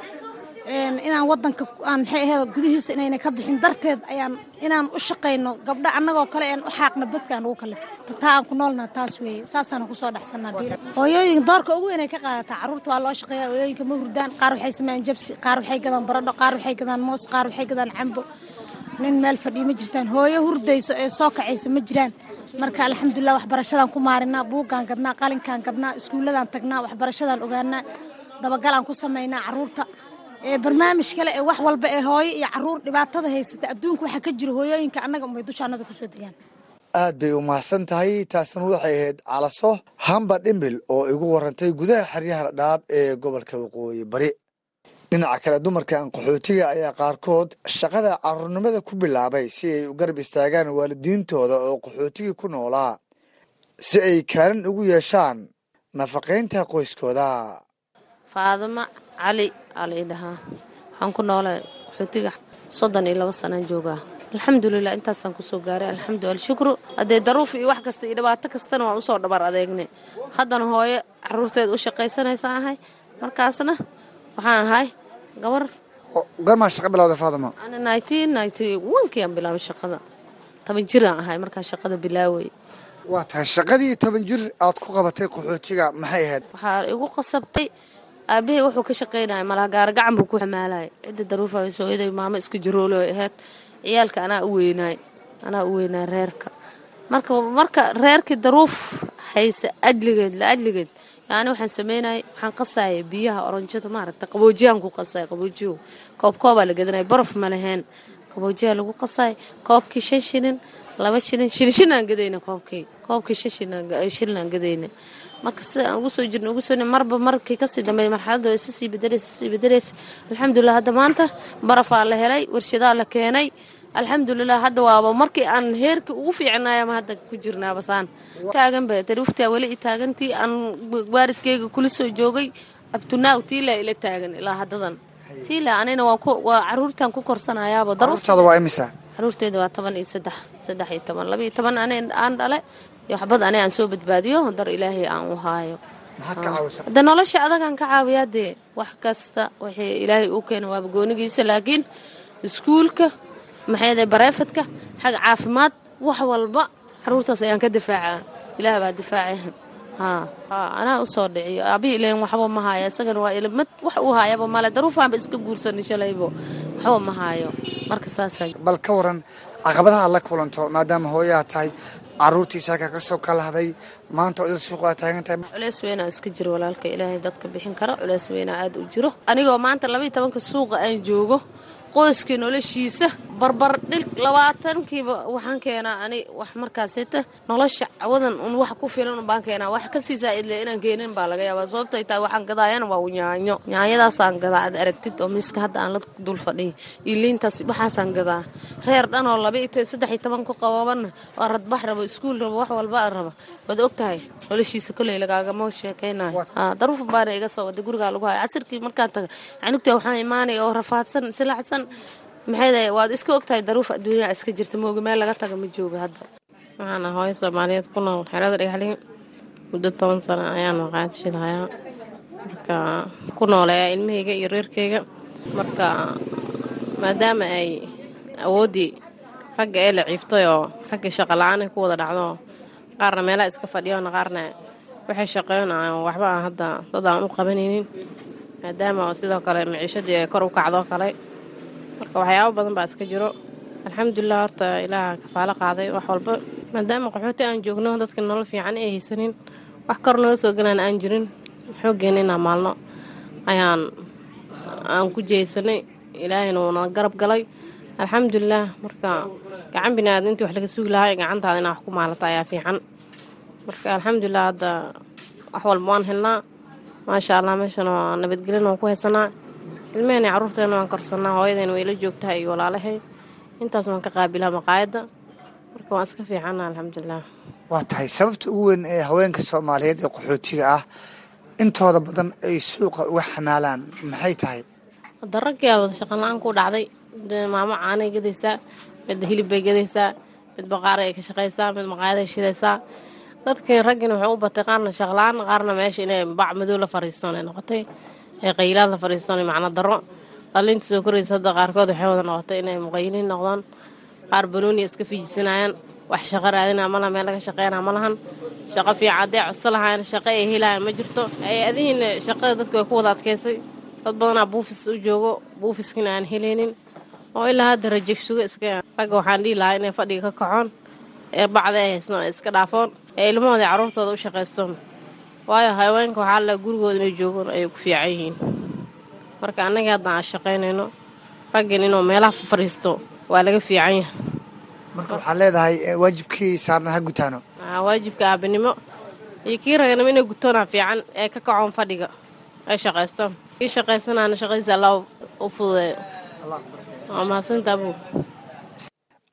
inaan wadanka aan maxay ahayd gudihiisa inayna ka bixin darteed ayaan inaan u shaqayno gabdho annagoo kale aan u xaaqno dadkaan ugu kaliftay taa aan ku noolnaha taas weeye. Saasaan ku soo dhexsanaa biil hooyooyin doorka ugu weyn ay ka qaadataa carruurta waa loo shaqeeya hooyooyinka ma hurdaan qaar waxay sameeyaan jabsi qaar waxay gadaan baradho qaar waxay gadaan moos qaar waxay gadaan cambo. Nin meel fadhiyo ma jirtaan. Hooyo hurdayso ee soo kacaysa ma jiraan. Marka alxamdulilah waxbarashadaan ku maarinaa buuggaan gadnaa qalinkaan gadnaa iskuulladaan tagnaa waxbarashadaan ogaanaa dabagalaan ku samaynaa carruurta. ee barnaamij kale ee wax walba ee hooyo iyo carruur dhibaatada haysata adduunka waxaa ka jira hooyooyinka annaga unbay dushaanada ku soo degaan aad bay u mahadsan tahay taasna waxay ahayd calaso hamba dhimbil oo igu warantay gudaha xeryaha dhadhaab ee gobolka waqooyi bari. Dhinaca kale dumarkan qaxootiga ayaa qaarkood shaqada caruurnimada ku bilaabay si ay u garab istaagaan waalidiintooda oo qaxootigii ku noolaa si ay kaalin ugu yeeshaan nafaqaynta qoyskooda. Faadimo cali aa la ii dhahaa waxaan ku noolay qaxootiga soddon iyo labo sanaan joogaa. Alxamdulilah intaasaan ku soo gaaray. Alxamdu alshukru haddee daruuf iyo wax kasta iyo dhibaato kastana waan u soo dhabar adeegnay. Haddana hooyo caruurteeda u shaqaysanaysa ahay. Markaasna waxaan ahay gabar. Garmaa shaqa bilowda onkii aan bilaabay shaqada. Toban jiraan ahay markaa shaqada bilaaway. Waa tahay shaqadii toban jir aad ku qabatay qaxootiga maxay ahayd? Waxaa igu qasabtay aabahey wuxuu ka shaqaynaya malaha gaaragacan buu ku xamaalaya cidda daruufa sooyaday maamo iska jaroolo ay ahayd. Ciyaalka anaa u weynaay anaa u weynaay reerka. Marka marka reerkii daruuf haysa ajligeed la ajligeed yaani waxaan sameynayay waxaan qasaya biyaha oranjada maaragta qaboojiyaan ku qasay qaboojiyo koob la gadanaya borof ma laheen qaboojiyaa lagu qasay koobkii shan shilin laba shilin shilin shilin aan gadayna koobkii koobkii shan shilin aan gadayna marka sida aan ugu soo jirna ugu marba markii ka sii dambeey marxaladda way isa sii bedelaysa sii bedelaysa alxamdulilah hadda maanta barafaa la helay warshadaa la keenay. Alxamdulilah hadda waaba markii aan heerkii ugu fiicnaaya ma hadda ku jirnaaba saan taaganba tariiftaa weli i taagantii aan waaridkeyga kula soo joogay. Abtunaaw tiila ila taagan ilaa haddadan. Tiila anina waa caruurtan ku korsanayaaba caruurtaada waa toban iyo saddex saddex iyo toban laba iyo toban aan dhale iyo waxbad ani aan soo badbaadiyo dar ilaahay aan u haayo. Hadda nolosha adagaan ka caawiyaa dee wax kasta waxay ilaahay u keena waaba goonigiisa laakiin iskuulka maxayda bareefadka xag caafimaad wax walba caruurtaas ayaan ka difaacaa. Ilaah baa difaacay anaa u soo dhiciyo aabihii ilan waxba ma haayo. Isagana waa ilmad wax uu haayaba male daruufaanba iska guursanay shalaybo. Waxba ma haayo. Marka saasa bal ka waran caqabadaha la kulanto maadaama hooyaa tahay caruurtiisa halkaa ka soo kalahday maanta odil suuq aa taagan tahay. Culeys weynaa iska jiro walaalka ilaahay dadka bixin kara culeys weynaa aada u jiro. Anigoo maanta labaiyo tobanka suuqa aan joogo qoyskii noloshiisa barbar dhil labaatankiiba waxaan keenaa ani wax markaasita nolosha cawadan un wax ku filan unbaan keenaa. Wax ka sii saaidle inaan keenin baa laga yaabaa. Sababtay tahay waxaan gadaayana waa yaanyo yaanyadaasaan gadaa aad aragtid oo miiska hadda aan la dul fadhiya iyo liintaas waxaasaan gadaa. Reer dhan oo laba saddex iyo toban ku qababanna oo radbax rabo iskuul rabo wax walba raba. Waad og tahay noloshiisa koley lagaagama sheekaynayo. Daruufan baana iga soo wada gurigaa lagu haya casirkii markaan taga canugta waxaan imaanaya oo rafaadsan silaacsan maxay waad iska ogtahay daruuf adduunyaa iska jirta mooga? Meel laga taga ma jooga hadda. Waxaana hooyo soomaaliyeed ku nool xerada dhagaxli muddo toban sano ayaan maqaadshidhayaa marka ku nooleeyaa ilmahayga iyo reerkayga. Marka maadaama ay awooddii ragga ee la ciiftay oo raggii shaqa la'aan ay ku wada dhacdo qaarna meelaha iska fadhiyoona qaarna waxay shaqeynayaan waxba aan hadda dad aan u qabanaynin. Maadaama oo sidoo kale maciishadii ay kor u kacdoo kale marka waxyaabo badan baa iska jiro. Alxamdulilah horta ilaaha kafaalo qaaday wax walba. Maadaama qaxooti aan joogno dadka nolol fiican ay haysanin wax kor naga soo galaan aan jirin xooggeena inaan maalno. Ayaan aan ku jeysanay ilaahayna wuuna garab galay. Alxamdulilah marka gacan biniaadan intii wax laga sugi lahaa gacantaada inaa wax ku maalata ayaa fiican. Marka alxamdulilah hadda wax walba waan helnaa. Maasha allah meeshan waa nabadgelyan waan ku haysanaa ilmaheen iyo carruurteena waan korsanaa hooyadeena way la joogtahay iyo walaalahay. Intaas waan ka qaabilaa maqaayadda. Marka waan iska fiicana alxamdulilah waa tahay sababta ugu weyn ee haweenka soomaaliyeed ee qaxootiga ah intooda badan ay suuqa uga xamaalaan. Maxay tahay? Hadda raggiyaa wada shaqala-aan ku dhacday. Maamo caanay gadaysaa midda hilib bay gadaysaa mid baqaaray ay ka shaqaysaa mid maqaayaday shidaysaa. Dadkii raggiina waxay u batay qaarna shaqla-aan qaarna meesha inay bac madow la fariistoon ay noqotay ee qaylaad la fariistoon macno darro. Dhalinta soo koraysa hadda qaarkood waxay wada noqotay inay muqayiliin noqdaan. Qaar banooniya iska fiijisanayaan wax shaqo raadinaa malaha meel laga shaqeynaa ma lahan. Shaqo fiican hadday codso lahaayeen shaqo ay helayan ma jirto. Ay adihiina shaqada dadka way ku wada adkaysay. Dad badanaa buufis u joogo buufiskina aan helaynin oo ilaa hadda raje suga iska ragga waxaan dhihi lahaa inay fadhiga ka kacoon ee bacda ay haysno ay iska dhaafoon ee ilmahooda carruurtooda u shaqaystoon waayo haweenka waxaa la gurigooda inay joogoon ayay ku fiican yihiin. Marka annagii haddaan aan shaqaynayno raggan inuu meelaha fafariisto waa laga fiican yahay. Marka waxaad leedahay waajibkii saarna ha gutaano. Waajibka aabinimo iyo kii raganimo inay gutoonaa fiican ee ka kacoon fadhiga ay shaqaystoon. Kii shaqaysanaana shaqadiisa allah u fududeeyo. Waa mahadsantaa buu.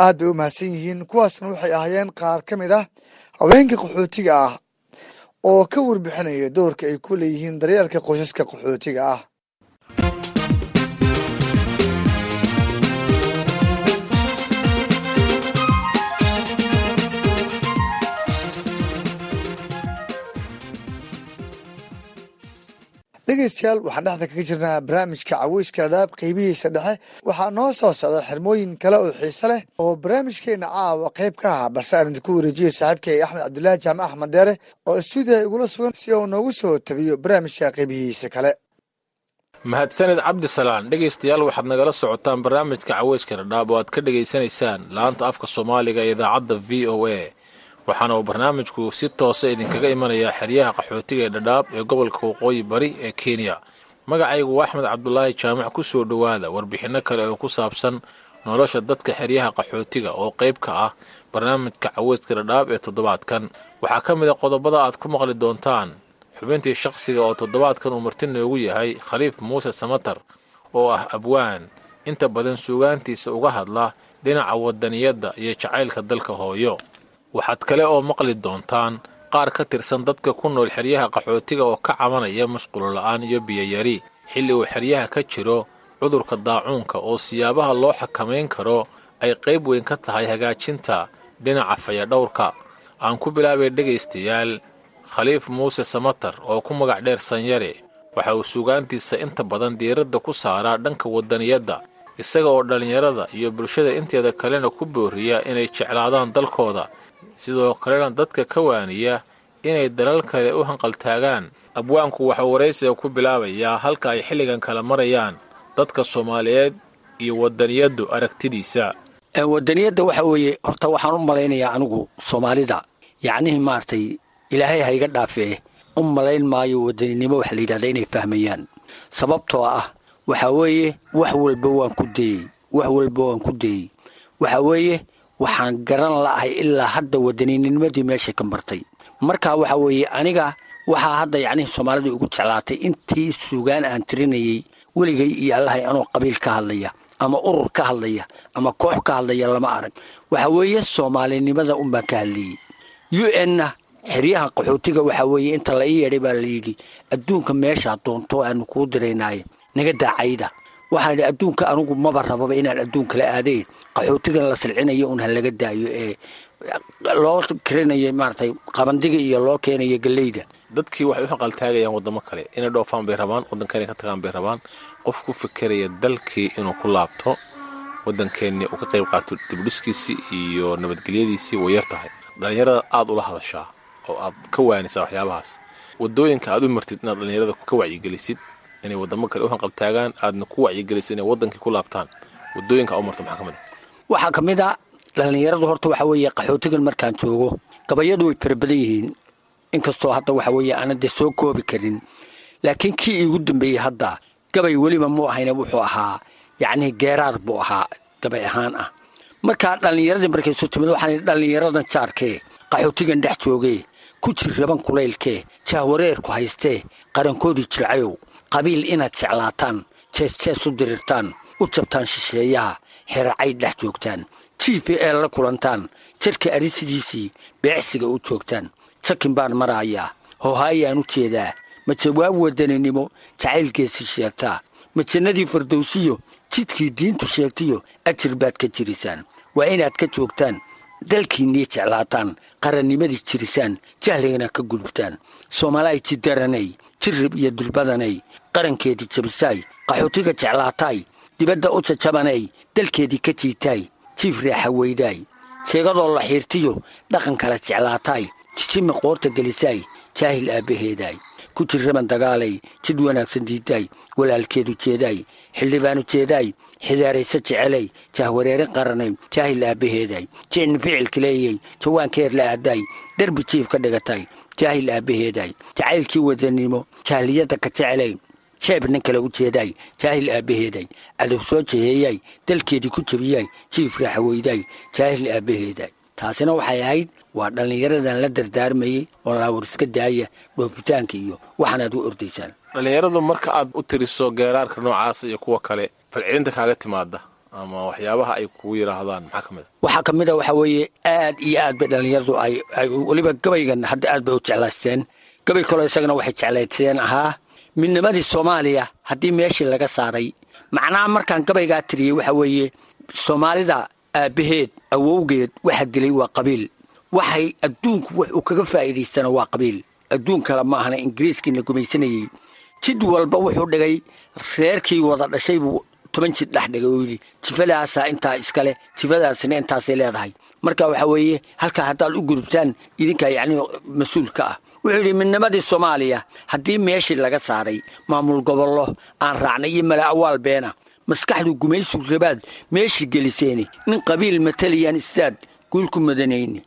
Aad bay u mahadsan yihiin. Kuwaasna waxay ahaayeen qaar ka mid ah haweenka qaxootiga ah oo ka warbixinaya doorka ay ku leeyihiin daryeelka qoysaska qaxootiga ah dhegeystayaal waxaan dhexda kaga jirnaa barnaamijka caweyska dhadhaab qeybihiisa dhexe. Waxaa noo soo socda xirmooyin kale oo xiise leh oo barnaamijkeena caawa qayb ka aha balse aan idinku wareejiyey saaxiibkay axmed cabdulaahi jaamac axmed deere oo stuudiyaha igula sugan si uu noogu soo tabiyo barnaamijka qeybihiisa kale. Mahadsaned cabdisalaan dhegaystayaal waxaad nagala socotaan barnaamijka caweyska dhadhaab oo aad ka dhegaysanaysaan. Laanta afka soomaaliga ee idaacadda v o a waxaana uu barnaamijku si toosa idinkaga imanayaa xeryaha qaxootiga ee dhadhaab ee gobolka waqooyi bari ee kenya. Magacaygu waa axmed cabdulaahi jaamac ku soo dhowaada warbixinno kale oo ku saabsan nolosha dadka xeryaha qaxootiga oo qayb ka ah barnaamijka caweyska dhadhaab ee toddobaadkan. Waxaa ka mid a qodobada aad ku maqli doontaan. Xubintii shaqsiga oo toddobaadkan uu marti noogu yahay khaliif muuse samatar oo ah abwaan. Inta badan suugaantiisa uga hadla dhinaca wadaniyadda iyo jacaylka dalka hooyo waxaad kale oo maqli doontaan qaar ka tirsan dadka ku nool xeryaha qaxootiga oo ka cabanaya musqulo la'aan iyo biyoyari xilli uu xeryaha ka jiro cudurka daacuunka oo siyaabaha loo xakamayn karo ay qayb weyn ka tahay hagaajinta dhinaca fayadhowrka. Aan ku bilaabay dhegaystayaal khaliif muuse samatar oo ku magac dheer sanyare. Waxa uu suugaantiisa inta badan diiradda ku saaraa dhanka wadaniyadda isaga oo dhallinyarada iyo bulshada inteeda kalena ku booriya inay jeclaadaan dalkooda sidoo kalena dadka ka waaniya inay dalal kale u hanqaltaagaan abwaanku waxuu waraysiga ku bilaabayaa halka ay xilligan kala marayaan dadka soomaaliyeed iyo wadaniyaddu aragtidiisa. Wadaniyadda waxa weeye horta waxaan u malaynayaa anigu soomaalida. Yacnihii maaragtay ilaahay ha iga dhaafee u malayn maayo wadaninimo waxa la yidhahdaa inay fahmayaan. Sababtoo ah waxaa weeye wax walba waan ku dayey wax walba waan ku dayey. Waxa weeye waxaan garan la'ahay ilaa hadda wadanininimadii meeshay ka martay. Marka waxa weeye aniga waxaa hadda yacnihii soomaalida ugu jeclaatay intii suugaan aan tirinayey weligay iyo allahay anoo qabiil ka hadlaya ama urur ka hadlaya ama koox ka hadlaya lama arag. Waxa weeye soomaalinimada unbaan ka hadlayey u n-na xeryaha qaxootiga waxaa weeye inta la ii yeedhay baa layidhi adduunka meeshaa doonto aanu kuu diraynaaye naga daacayda waxaan idhi adduunka anugu maba rababa inaan adduun kala aadeen. Qaxootigan la silcinayo un ha laga daayo ee loo karinayo maaragtay qabandiga iyo loo keenayo galleyda. Dadkii waxay u haqaltaagayaan waddamo kale. Inay dhoofaan bay rabaan waddanka ka tagaan bay rabaan. Qof ku fikeraya dalkii inuu ku laabto waddankeenni uu ka qayb qaato dibdhiskiisii iyo nabadgelyadiisii way yar tahay. Dhallinyarada aad ula hadashaa oo aad ka waanisaa waxyaabahaas. Waddooyinka aad u martid inaad dhallinyarada ka wacyigelisid inay waddamo kale u hanqaltaagaan aadna ku wacyigelisid inay waddankii ku laabtaan. Waddooyinka aad u marta maxaa ka mid a waxaa ka mid a dhallinyaradu horta waxaa weeye qaxootigan markaan joogo gabayadu way fara badan yihiin. Inkastoo hadda waxa weeye aanan dee soo koobi karin laakiin kii iigu dambeeyey hadda gabay weliba mu ahayna wuxuu ahaa yacnii geeraar buu ahaa gabay ahaan ah. Markaa dhallinyaradii markay soo timid waxaan dhallinyaradan jaarkee qaxootigan dhex joogee ku jir raban kulaylkee jahwareerku haystee qarankoodii jircayow qabiil inaad jeclaataan jees jees u dirirtaan u jabtaan shisheeyaha xeracay dhex joogtaan jiifi ee la kulantaan jarka arisidiisii beecsiga u joogtaan jakin baan marahayaa hoohaayaan u jeedaa ma jawaab wadaninimo jacaylkeesii sheegtaa ma jannadii fardowsiyo jidkii diintu sheegtiyo ajir baad ka jirisaan waa inaad ka joogtaan dalkiinnii jeclaataan qarannimadii jirisaan jahligana ka gudubtaan soomaalaay jidaranay jirrib iyo dulbadanay qarankeedii jabisaay qaxootiga jeclaataay dibadda u jajabanay dalkeedii ka jiitaay jiif reexa weydaay jeegadoo la xiirtiyo dhaqan kala jeclaataay jijima qoorta gelisaay jaahil aabbaheedaay ku jirraban dagaalay jid wanaagsan diidaay walaalkeedu jeedaay xildhibaanu jeedaay xidaarayse jecelay jahwareerin qaranay jaahil aabbaheeday. Jicni ficilka leeyay jawaankeer la aadaay derbi jiif ka dhigatay jaahil aabbaheeday. Jacaylkii wadanimo jahliyadda ka jecelay jeeb nin kale u jeedaay jaahil aabbaheeday cadow soo jeheeyay dalkeedii ku jebiyay jiif raaxaweyday jaahil aabbaheeday taasina waxay ahayd waa dhallinyaradan la dardaarmayey oo laawar iska daaya dhoofitaanka iyo waxaanaad u ordaysaan. Dhallinyaradu marka aad u tiriso geeraarka noocaas iyo kuwa kale falcelinta kaaga timaada ama waxyaabaha ay kugu yidhaahdaan maxaa ka mid a waxaa ka mid a waxaa weeye aad iyo aad bay dhallinyaradu ay weliba gabaygan hadda aad bay u jeclaysteen gabay kaloo isagana waxay jeclaysteen ahaa midnimadii soomaaliya haddii meeshii laga saaray. Macnaha markaan gabaygaa tiriyey waxaa weeye soomaalida aabbaheed awowgeed waxa dilay waa qabiil. Waxay adduunku wax uu kaga faa'iidaystana waa qabiil. Adduun kale ma ahana ingiriiskiina gumaysanayey. Jid walba wuxuu dhigay reerkii wada dhashay buu toban jid dhex dhigay oo yidhi jifadaasaa intaa iskale jifadaasina intaasay leedahay. Marka waxaa weeye halkaa haddaad u gudubtaan idinkaa yacni mas'uul ka ah wuxuu yidhi midnimadii soomaaliya. Haddii meeshii laga saaray maamul gobollo aan raacnay iyo mala awaal beena. Maskaxdu gumaysu rabaad meeshii geliseeni nin qabiil mataliyaan istaad guulku madanayni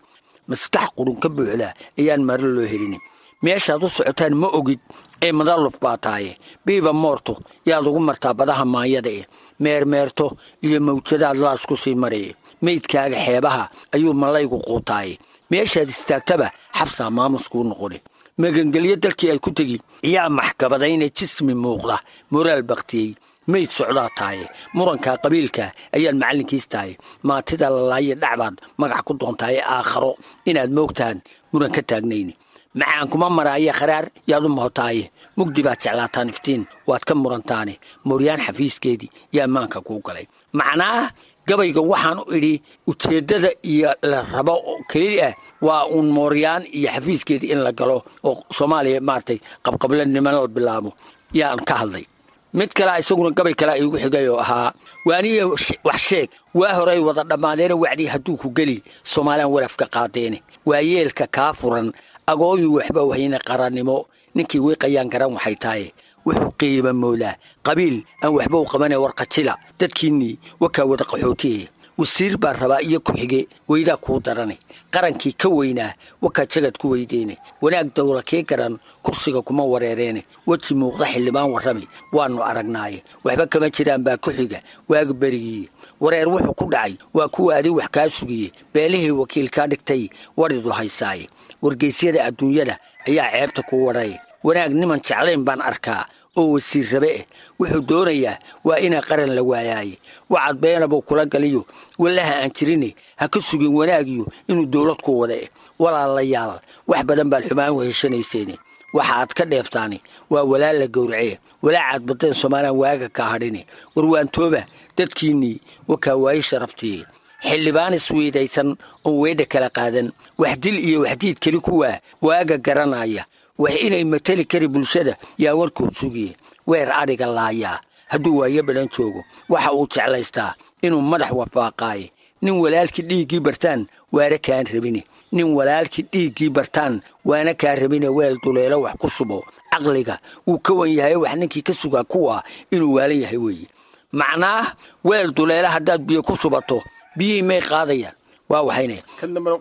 maskax qurun ka buuxda ayaan maro loo helini meeshaad u socotaan ma ogid ee madalluf baa tahaye biiba moorto yaad ugu martaa badaha maanyada eh meermeerto iyo mawjadaad laasku sii maraye meydkaaga xeebaha ayuu malaygu quutaaye meeshaad istaagtaba xabsaa maamuskuu noqone magangelyo dalkii ay ku tegi iyaa maxkabadayne jismi muuqda moraal baktiyey mayd socdaa tahaye murankaa qabiilka ayaan macallinkiis tahay maatida lalaaye dhacbaad magac ku doontaaye aakharo inaad moogtahan muran ka taagnayni macaan kuma maraaye kharaar yaad u mahotaaye mugdi baad jeclaataan iftiin waad ka murantaane mooryaan xafiiskeedii yaa maanka kuu galay. Macnaa gabayga waxaan u idhi ujeeddada iyo la rabo keli ah waa uun mooryaan iyo xafiiskeedii in la galo oo soomaaliya maaragtay qabqablanimo la bilaabo. Yaan ka hadlay. Mid kalea isaguna gabay kalea iigu xigay oo ahaa waaniya wax sheeg. Waa horay wada dhammaadeena wacdii hadduu ku geli soomaaliyan walafka qaadeene waa yeelka kaa furan agooyu waxba wahayna qarannimo ninkii wiiqayaan garan waxay tahaye wuxuu qiima moolaa qabiil aan waxba u qabane warqajila dadkiinnii wakaa wada qaxootiye. Wasiir baa rabaa iyo ku-xige weydaa kuu darane. Qarankii ka weynaa wakaa jagad ku weydeene. Wanaag dawla kii garan kursiga kuma wareereene. Weji muuqda xildhibaan warrami waannu aragnaaye. Waxba kama jiraan baa ku xiga. Waaga berigiiye wareer wuxuu ku dhacay. Waa kuwa adi wax kaa sugiye. Beelihii wakiil kaa dhigtay waridu haysaaye. Wargeysyada adduunyada ayaa ceebta ku wadhay wanaag niman jeclayn baan arkaa oo wasiir rabe eh wuxuu doonayaa waa inaa qaran la waayaaye wacad beenabuu kula galiyo. Wallaha aan jirine ha ka sugin wanaagiyo inuu dowlad ku wada eh walaalayaal wax badan baad xumaan weheshanayseene waxa aad ka dheeftaani. Waa walaal la gowracee. Walaacaad baddeen soomaaliyan waaga kaa hadhine warwaantooba dadkiinnii wakaa waayi sharaftiye xildhibaan isweydaysan oon weedha kala qaadan. Wax dil iyo waxdiid keli kuwaa waaga garanaya wax inay mateli kari bulshada. Yaa warkood sugiye weer adhiga laayaa hadduu waayo badan joogo waxa uu jeclaystaa inuu madax wafaaqaaye nin walaalkii dhiiggii bartaan waana kaan rabine. Nin walaalkii dhiiggii bartaan waana kaa rabine weel duleelo wax ku subo. Caqliga wuu ka wan yahay wax ninkii ka sugaa kuwa inuu waalan yahay weeye macnaa weel duleelo haddaad biyo ku subato biyihii may qaadayaan waa waxayne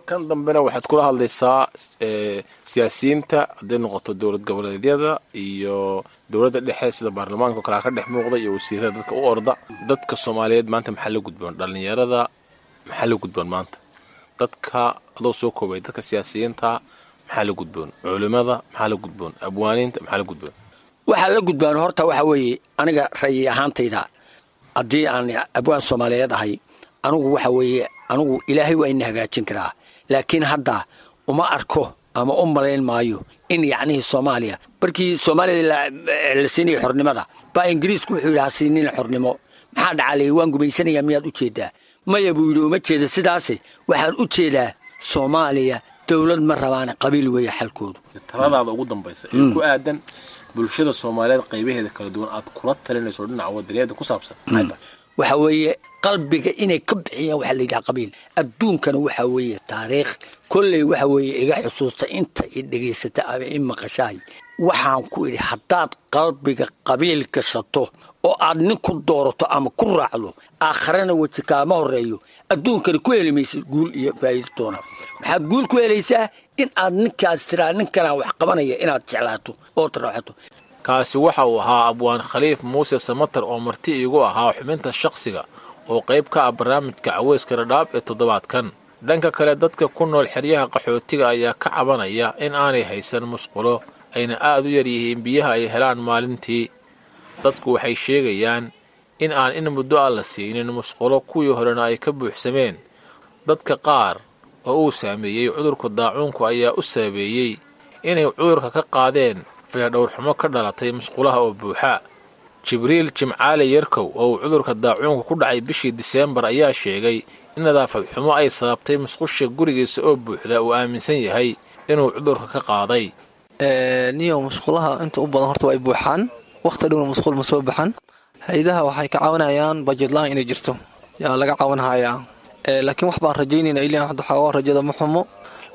kan dambena waxaad kula hadlaysaa siyaasiyiinta hadday noqoto dowlad goboleedyada iyo dowladda dhexe sida baarlamaanka o kalea ka dhex muuqda iyo wasiirada dadka u orda. Dadka soomaaliyeed maanta maxaa la gudboon? Dhallinyarada maxaa la gudboon maanta? Dadka adoo soo koobay dadka siyaasiyiinta maxaa la gudboon? Culimada maxaa la gudboon? Abwaaniinta maxaa la gudboon? Waxaa la gudbaan horta waxaa weeye aniga rayi ahaantayda haddii aan abwaan soomaaliyeed ahay anugu waxa weeye anugu ilaahay waa ina hagaajin karaa. Laakiin hadda uma arko ama u malayn maayo in yacnihii soomaaliya. Markii soomaaliya la siinaya xornimada. Baa ingiriisku wuxuu yidhi ha siinina xornimo. Maxaa dhacaalay waan gumaysanayaa miyaad u jeedaa? Maya buu yidhi uma jeeda sidaase. Waxaan u jeedaa soomaaliya dowlad ma rabaane qabiil weeye xalkoodu. Taladaada ugu dambaysa ee ku aadan bulshada soomaaliyeed qaybaheeda kala duwan aad kula talinayso dhinaca wadaniyaeda ku saabsan. Tahay waxa weeye qalbiga inay ka bixiyaan waxaa la yidhaha qabiil. Adduunkana waxaa weeye taariikh. Kolley waxa weeye iga xusuusta inta i dhegaysata ama i maqashahay waxaan ku idhi haddaad qalbiga qabiil gashato oo aad nin ku doorato ama ku raacdo aakharana weji kaama horeeyo adduunkana ku heli maysid guul iyo faa'iido doona. Maxaad guul ku helaysaa in aad ninkaas tiraa ninkanaa wax qabanaya inaad jeclaato ood raacato kaasi waxa uu ahaa abwaan khaliif muuse samatar oo marti iigu ahaa xubinta shakhsiga oo qayb ka ah barnaamijka caweyska dhadhaab ee toddobaadkan. Dhanka kale dadka ku nool xeryaha qaxootiga ayaa ka cabanaya in aanay haysan musqulo ayna aad u yar yihiin biyaha ay helaan maalintii. Dadku waxay sheegayaan in aan in muddo ah la siinin musqulo kuwii horena ay ka buuxsameen. Dadka qaar oo uu saameeyey cudurka daacuunku ayaa u saabeeyey inay cudurka ka qaadeen fayadhowrxumo ka dhalatay musqulaha oo buuxa. Jibriil jimcaale yarkow oo uu cudurka daacuunka ku dhacay bishii diseembar ayaa sheegay in nadaafad xumo ay sababtay musqusha gurigiisa oo buuxda uu aaminsan yahay inuu cudurka ka qaaday. Niyo musqulaha inta u badan horta waa ay buuxaan wakhti dhowna musqul ma soo baxan hay'adaha waxay ka caawinayaan bajetlaan inay jirto. Yaa laga caawinhayaa laakiin wax baan rajaynayna hadda xoogaa rajada ma xumo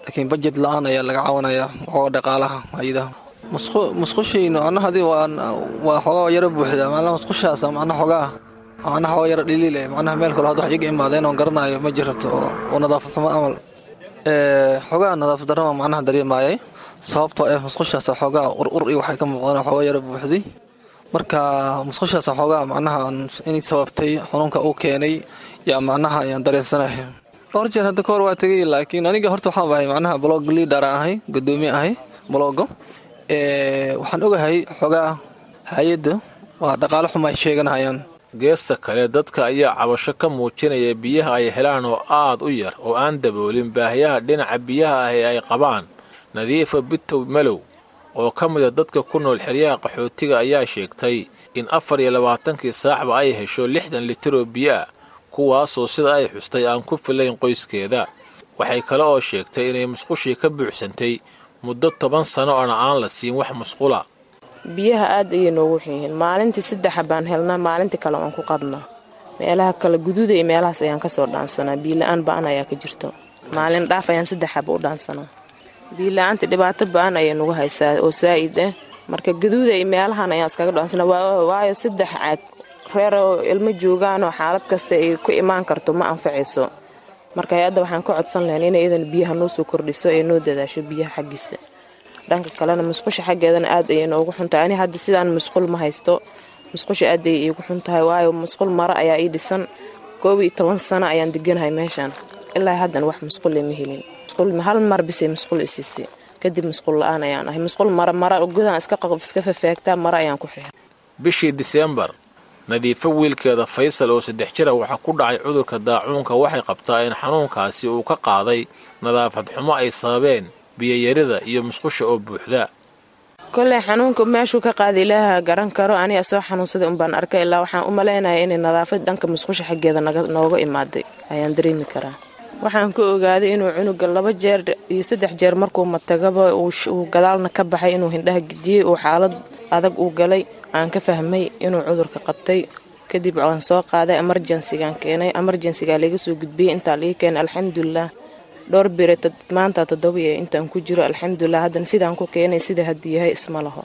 laakiin bajet la'aan ayaa laga caawinayaa. Xooga dhaqaalaha hay'adaha musqushaynu macnahadi waa xoogaa yaro buuxda macnaha musqushaas macnaha xoogaa macnaha xoogaa yaro dhiliil eh meel kale hadda wax iga imaadeen oon garanayo ma jirto oo nadaafad xumo amal. Xoogaa nadaafad darrama macnaha dareemaayay sababtoo ah musqushaas xoogaa ur ur iyo waxay ka muuqdaan xoogaa yaro buuxday marka musqushaas xoogaa macnaha inay sababtay xanuunka uu keenay yaa macnaha ayaan dareensanahay. Dhowr jeer hadda kahor waa tegay laakiin aniga horta waxaan ahay macnaha blog leader ahay gudoomiye ahay blogo waxaan ogahay xoogaa hay'adda waa dhaqaale xuma ay sheeganayaan geesta kale dadka ayaa cabasho ka muujinaya biyaha ay helaan oo aad u yar oo aan daboolin baahiyaha dhinaca biyaha ah ee ay qabaan. Nadiifa bitow malow oo ka mida dadka ku nool xeryaha qaxootiga ayaa sheegtay in afar iyo labaatankii saacba ay hesho lixdan litir oo biyo ah kuwaasoo sida ay xustay aan ku filayn qoyskeeda. Waxay kale oo sheegtay inay musqushii ka buuxsantay muddo toban sano oona aan la siin wax musqula. Biyaha aad ayay noogu xiyihiin maalintii saddexa baan helnaa maalintii kale waan ku qadnaa meelaha kale guduuda iyo meelahaas ayaan ka soo dhaansanaa. Biila-aan ba'an ayaa ka jirto. Maalin dhaaf ayaan saddexaba u dhaansanaa. Biila-aanta dhibaato ba'an ayay nagu haysaa oo saa'id ah marka gaduuda iyo meelahan ayaan iskaga dhaansanaa. Waayo saddex caag. Reer oo ilmo joogaanoo xaalad kasta ay ku imaan karto ma anfacayso marka hay'adda waxaan ka codsan lahayn inay idan biyaha noo soo kordhiso ee noo dadaasho biyaha xaggiisa. Dhanka kalena musqusha xaggeedana aad ayay noogu xuntahay ani hadda sidaan musqul ma haysto musqusha aad ayay iigu xuntahay waayo musqul maro ayaa ii dhisan. Koob iyo toban sano ayaan deganahay meeshaan. Ilaa haddana wax musqule ma helin. Hal mar bisay musqul isiisay kadib musqul la'aan ayaan ahay. Musqul mara mara gudaan iska iska fafaagtaa maro ayaan ku xihay bishii diseembar nadiifo wiilkeeda faysal oo saddex jira waxaa ku dhacay cudurka daacuunka. Waxay qabtaa in xanuunkaasi uu ka qaaday nadaafad xumo ay sababeen biyayarida iyo musqusha oo buuxda. Koley xanuunka meeshuu ka qaada ilaaha garan karo. Aniga soo xanuunsaday unbaan arkay. Ilaa waxaan u malaynaya inay nadaafad dhanka musqusha xaggeeda nooga imaaday. Ayaan dareemi karaa. Waxaan ka ogaaday inuu cunuga laba jeer iyo saddex jeer markuu matagaba uu gadaalna ka baxay inuu hindhaha gidiyey uu xaalad adag uu galay aan ka fahmay inuu cudurka qabtay. Kadib waan soo qaaday emerjensigaan keenay. Emerjensigaa laga soo gudbiyey intaa laga keenay alxamdulilah dhowr bire maanta toddoba ee intaan ku jiro alxamdulilah haddana sidaan ku keenay sida haddii yahay isma laho.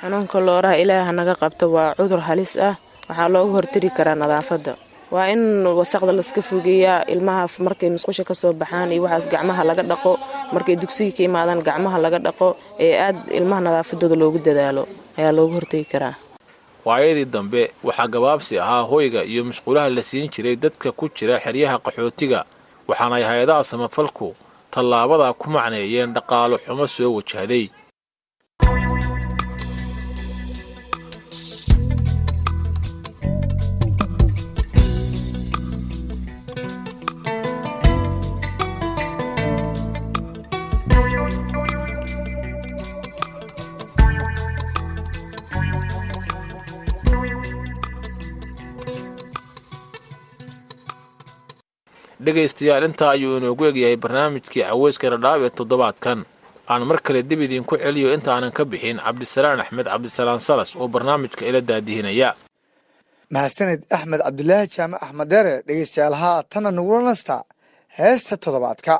Xanuunka looraha ilaaha naga qabto waa cudur halis ah. Waxaa looga hortari karaa nadaafadda. Waa in wasaqda laska fogeeyaa ilmaha markay musqusha ka soo baxaan iyo waxaas gacmaha laga dhaqo markay dugsiga ka imaadaan gacmaha laga dhaqo ee aad ilmaha nadaafadooda loogu dadaalo ayaa looga hortegi karaa waayadii dambe waxaa gabaabsi ahaa hoyga iyo musqulaha la siin jiray dadka ku jira xeryaha qaxootiga waxaanay hay'adaha samafalku tallaabadaa ku macneeyeen dhaqaalo xumo soo wajahday dhegaystayaal intaa ayuu inoogu egyahay barnaamijkii caweyska dhadhaab ee toddobaadkan. Aan mar kale dib idiinku celiyo intaanan ka bixin cabdisalaan axmed cabdisalaan salas oo barnaamijka ila daadihinaya. Mahadsaned axmed cabdulaahi jaamac axmed deere dhegeystayaal haatana nagula nasta. Heesta toddobaadka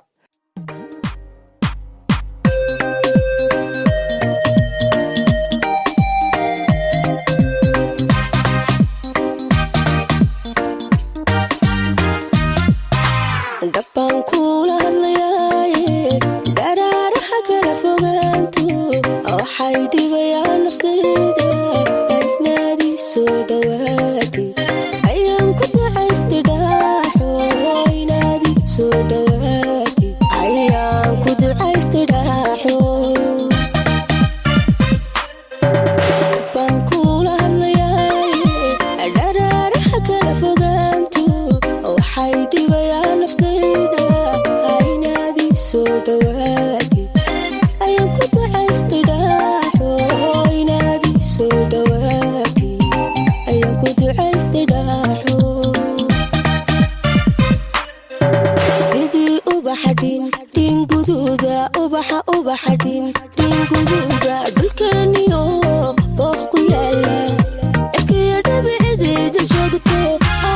ajal joogto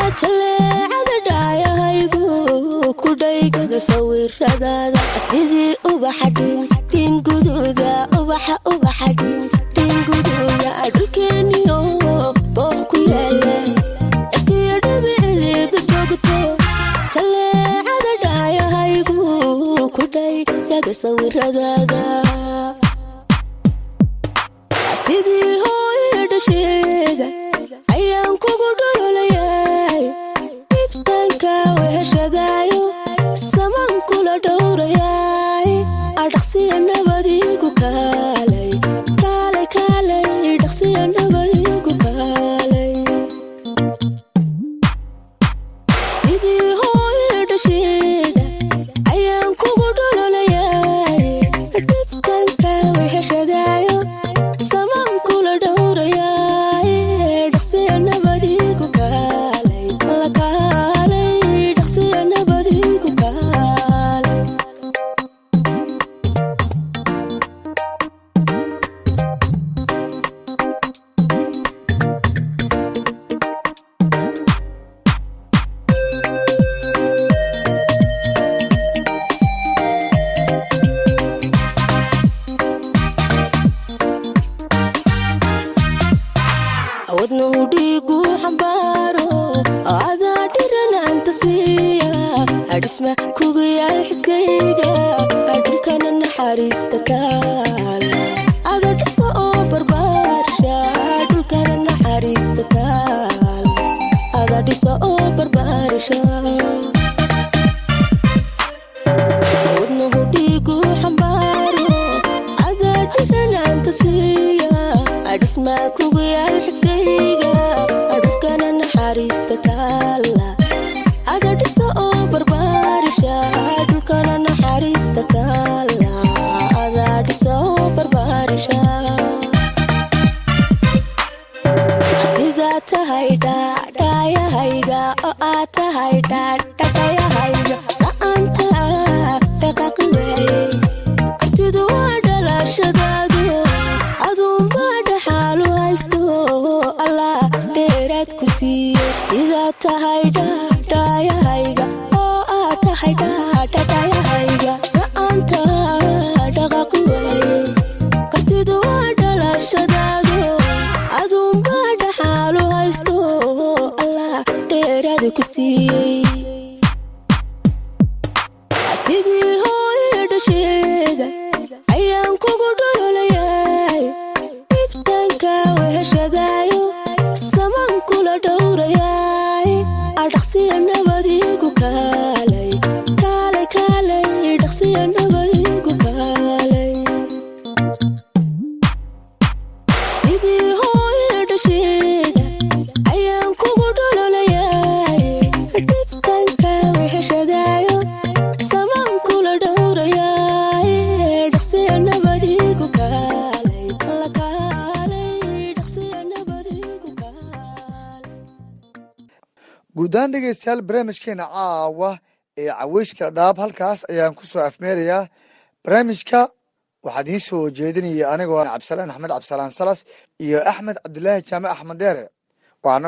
ajale cadadhaayahaygu kudhaygaga sawiradaada sidii ubaxa dhin guduuda ubaxa ubaxa dhin guduuda dhulkeeniyo booq ku yaalla iftiyo dhibicedeeda joogto jale cadadhaayahaygu kudhaygaga sawiradaada ma kugu yaal walaalayaal barnaamijkeena caawa ee caweyska dhaab halkaas ayaan ku soo afmeerayaa barnaamijka waxaa idiin soo jeedinaya anigoo ah cabdisalaan axmed cabdisalaan salas iyo axmed cabdulaahi jaame axmed dheere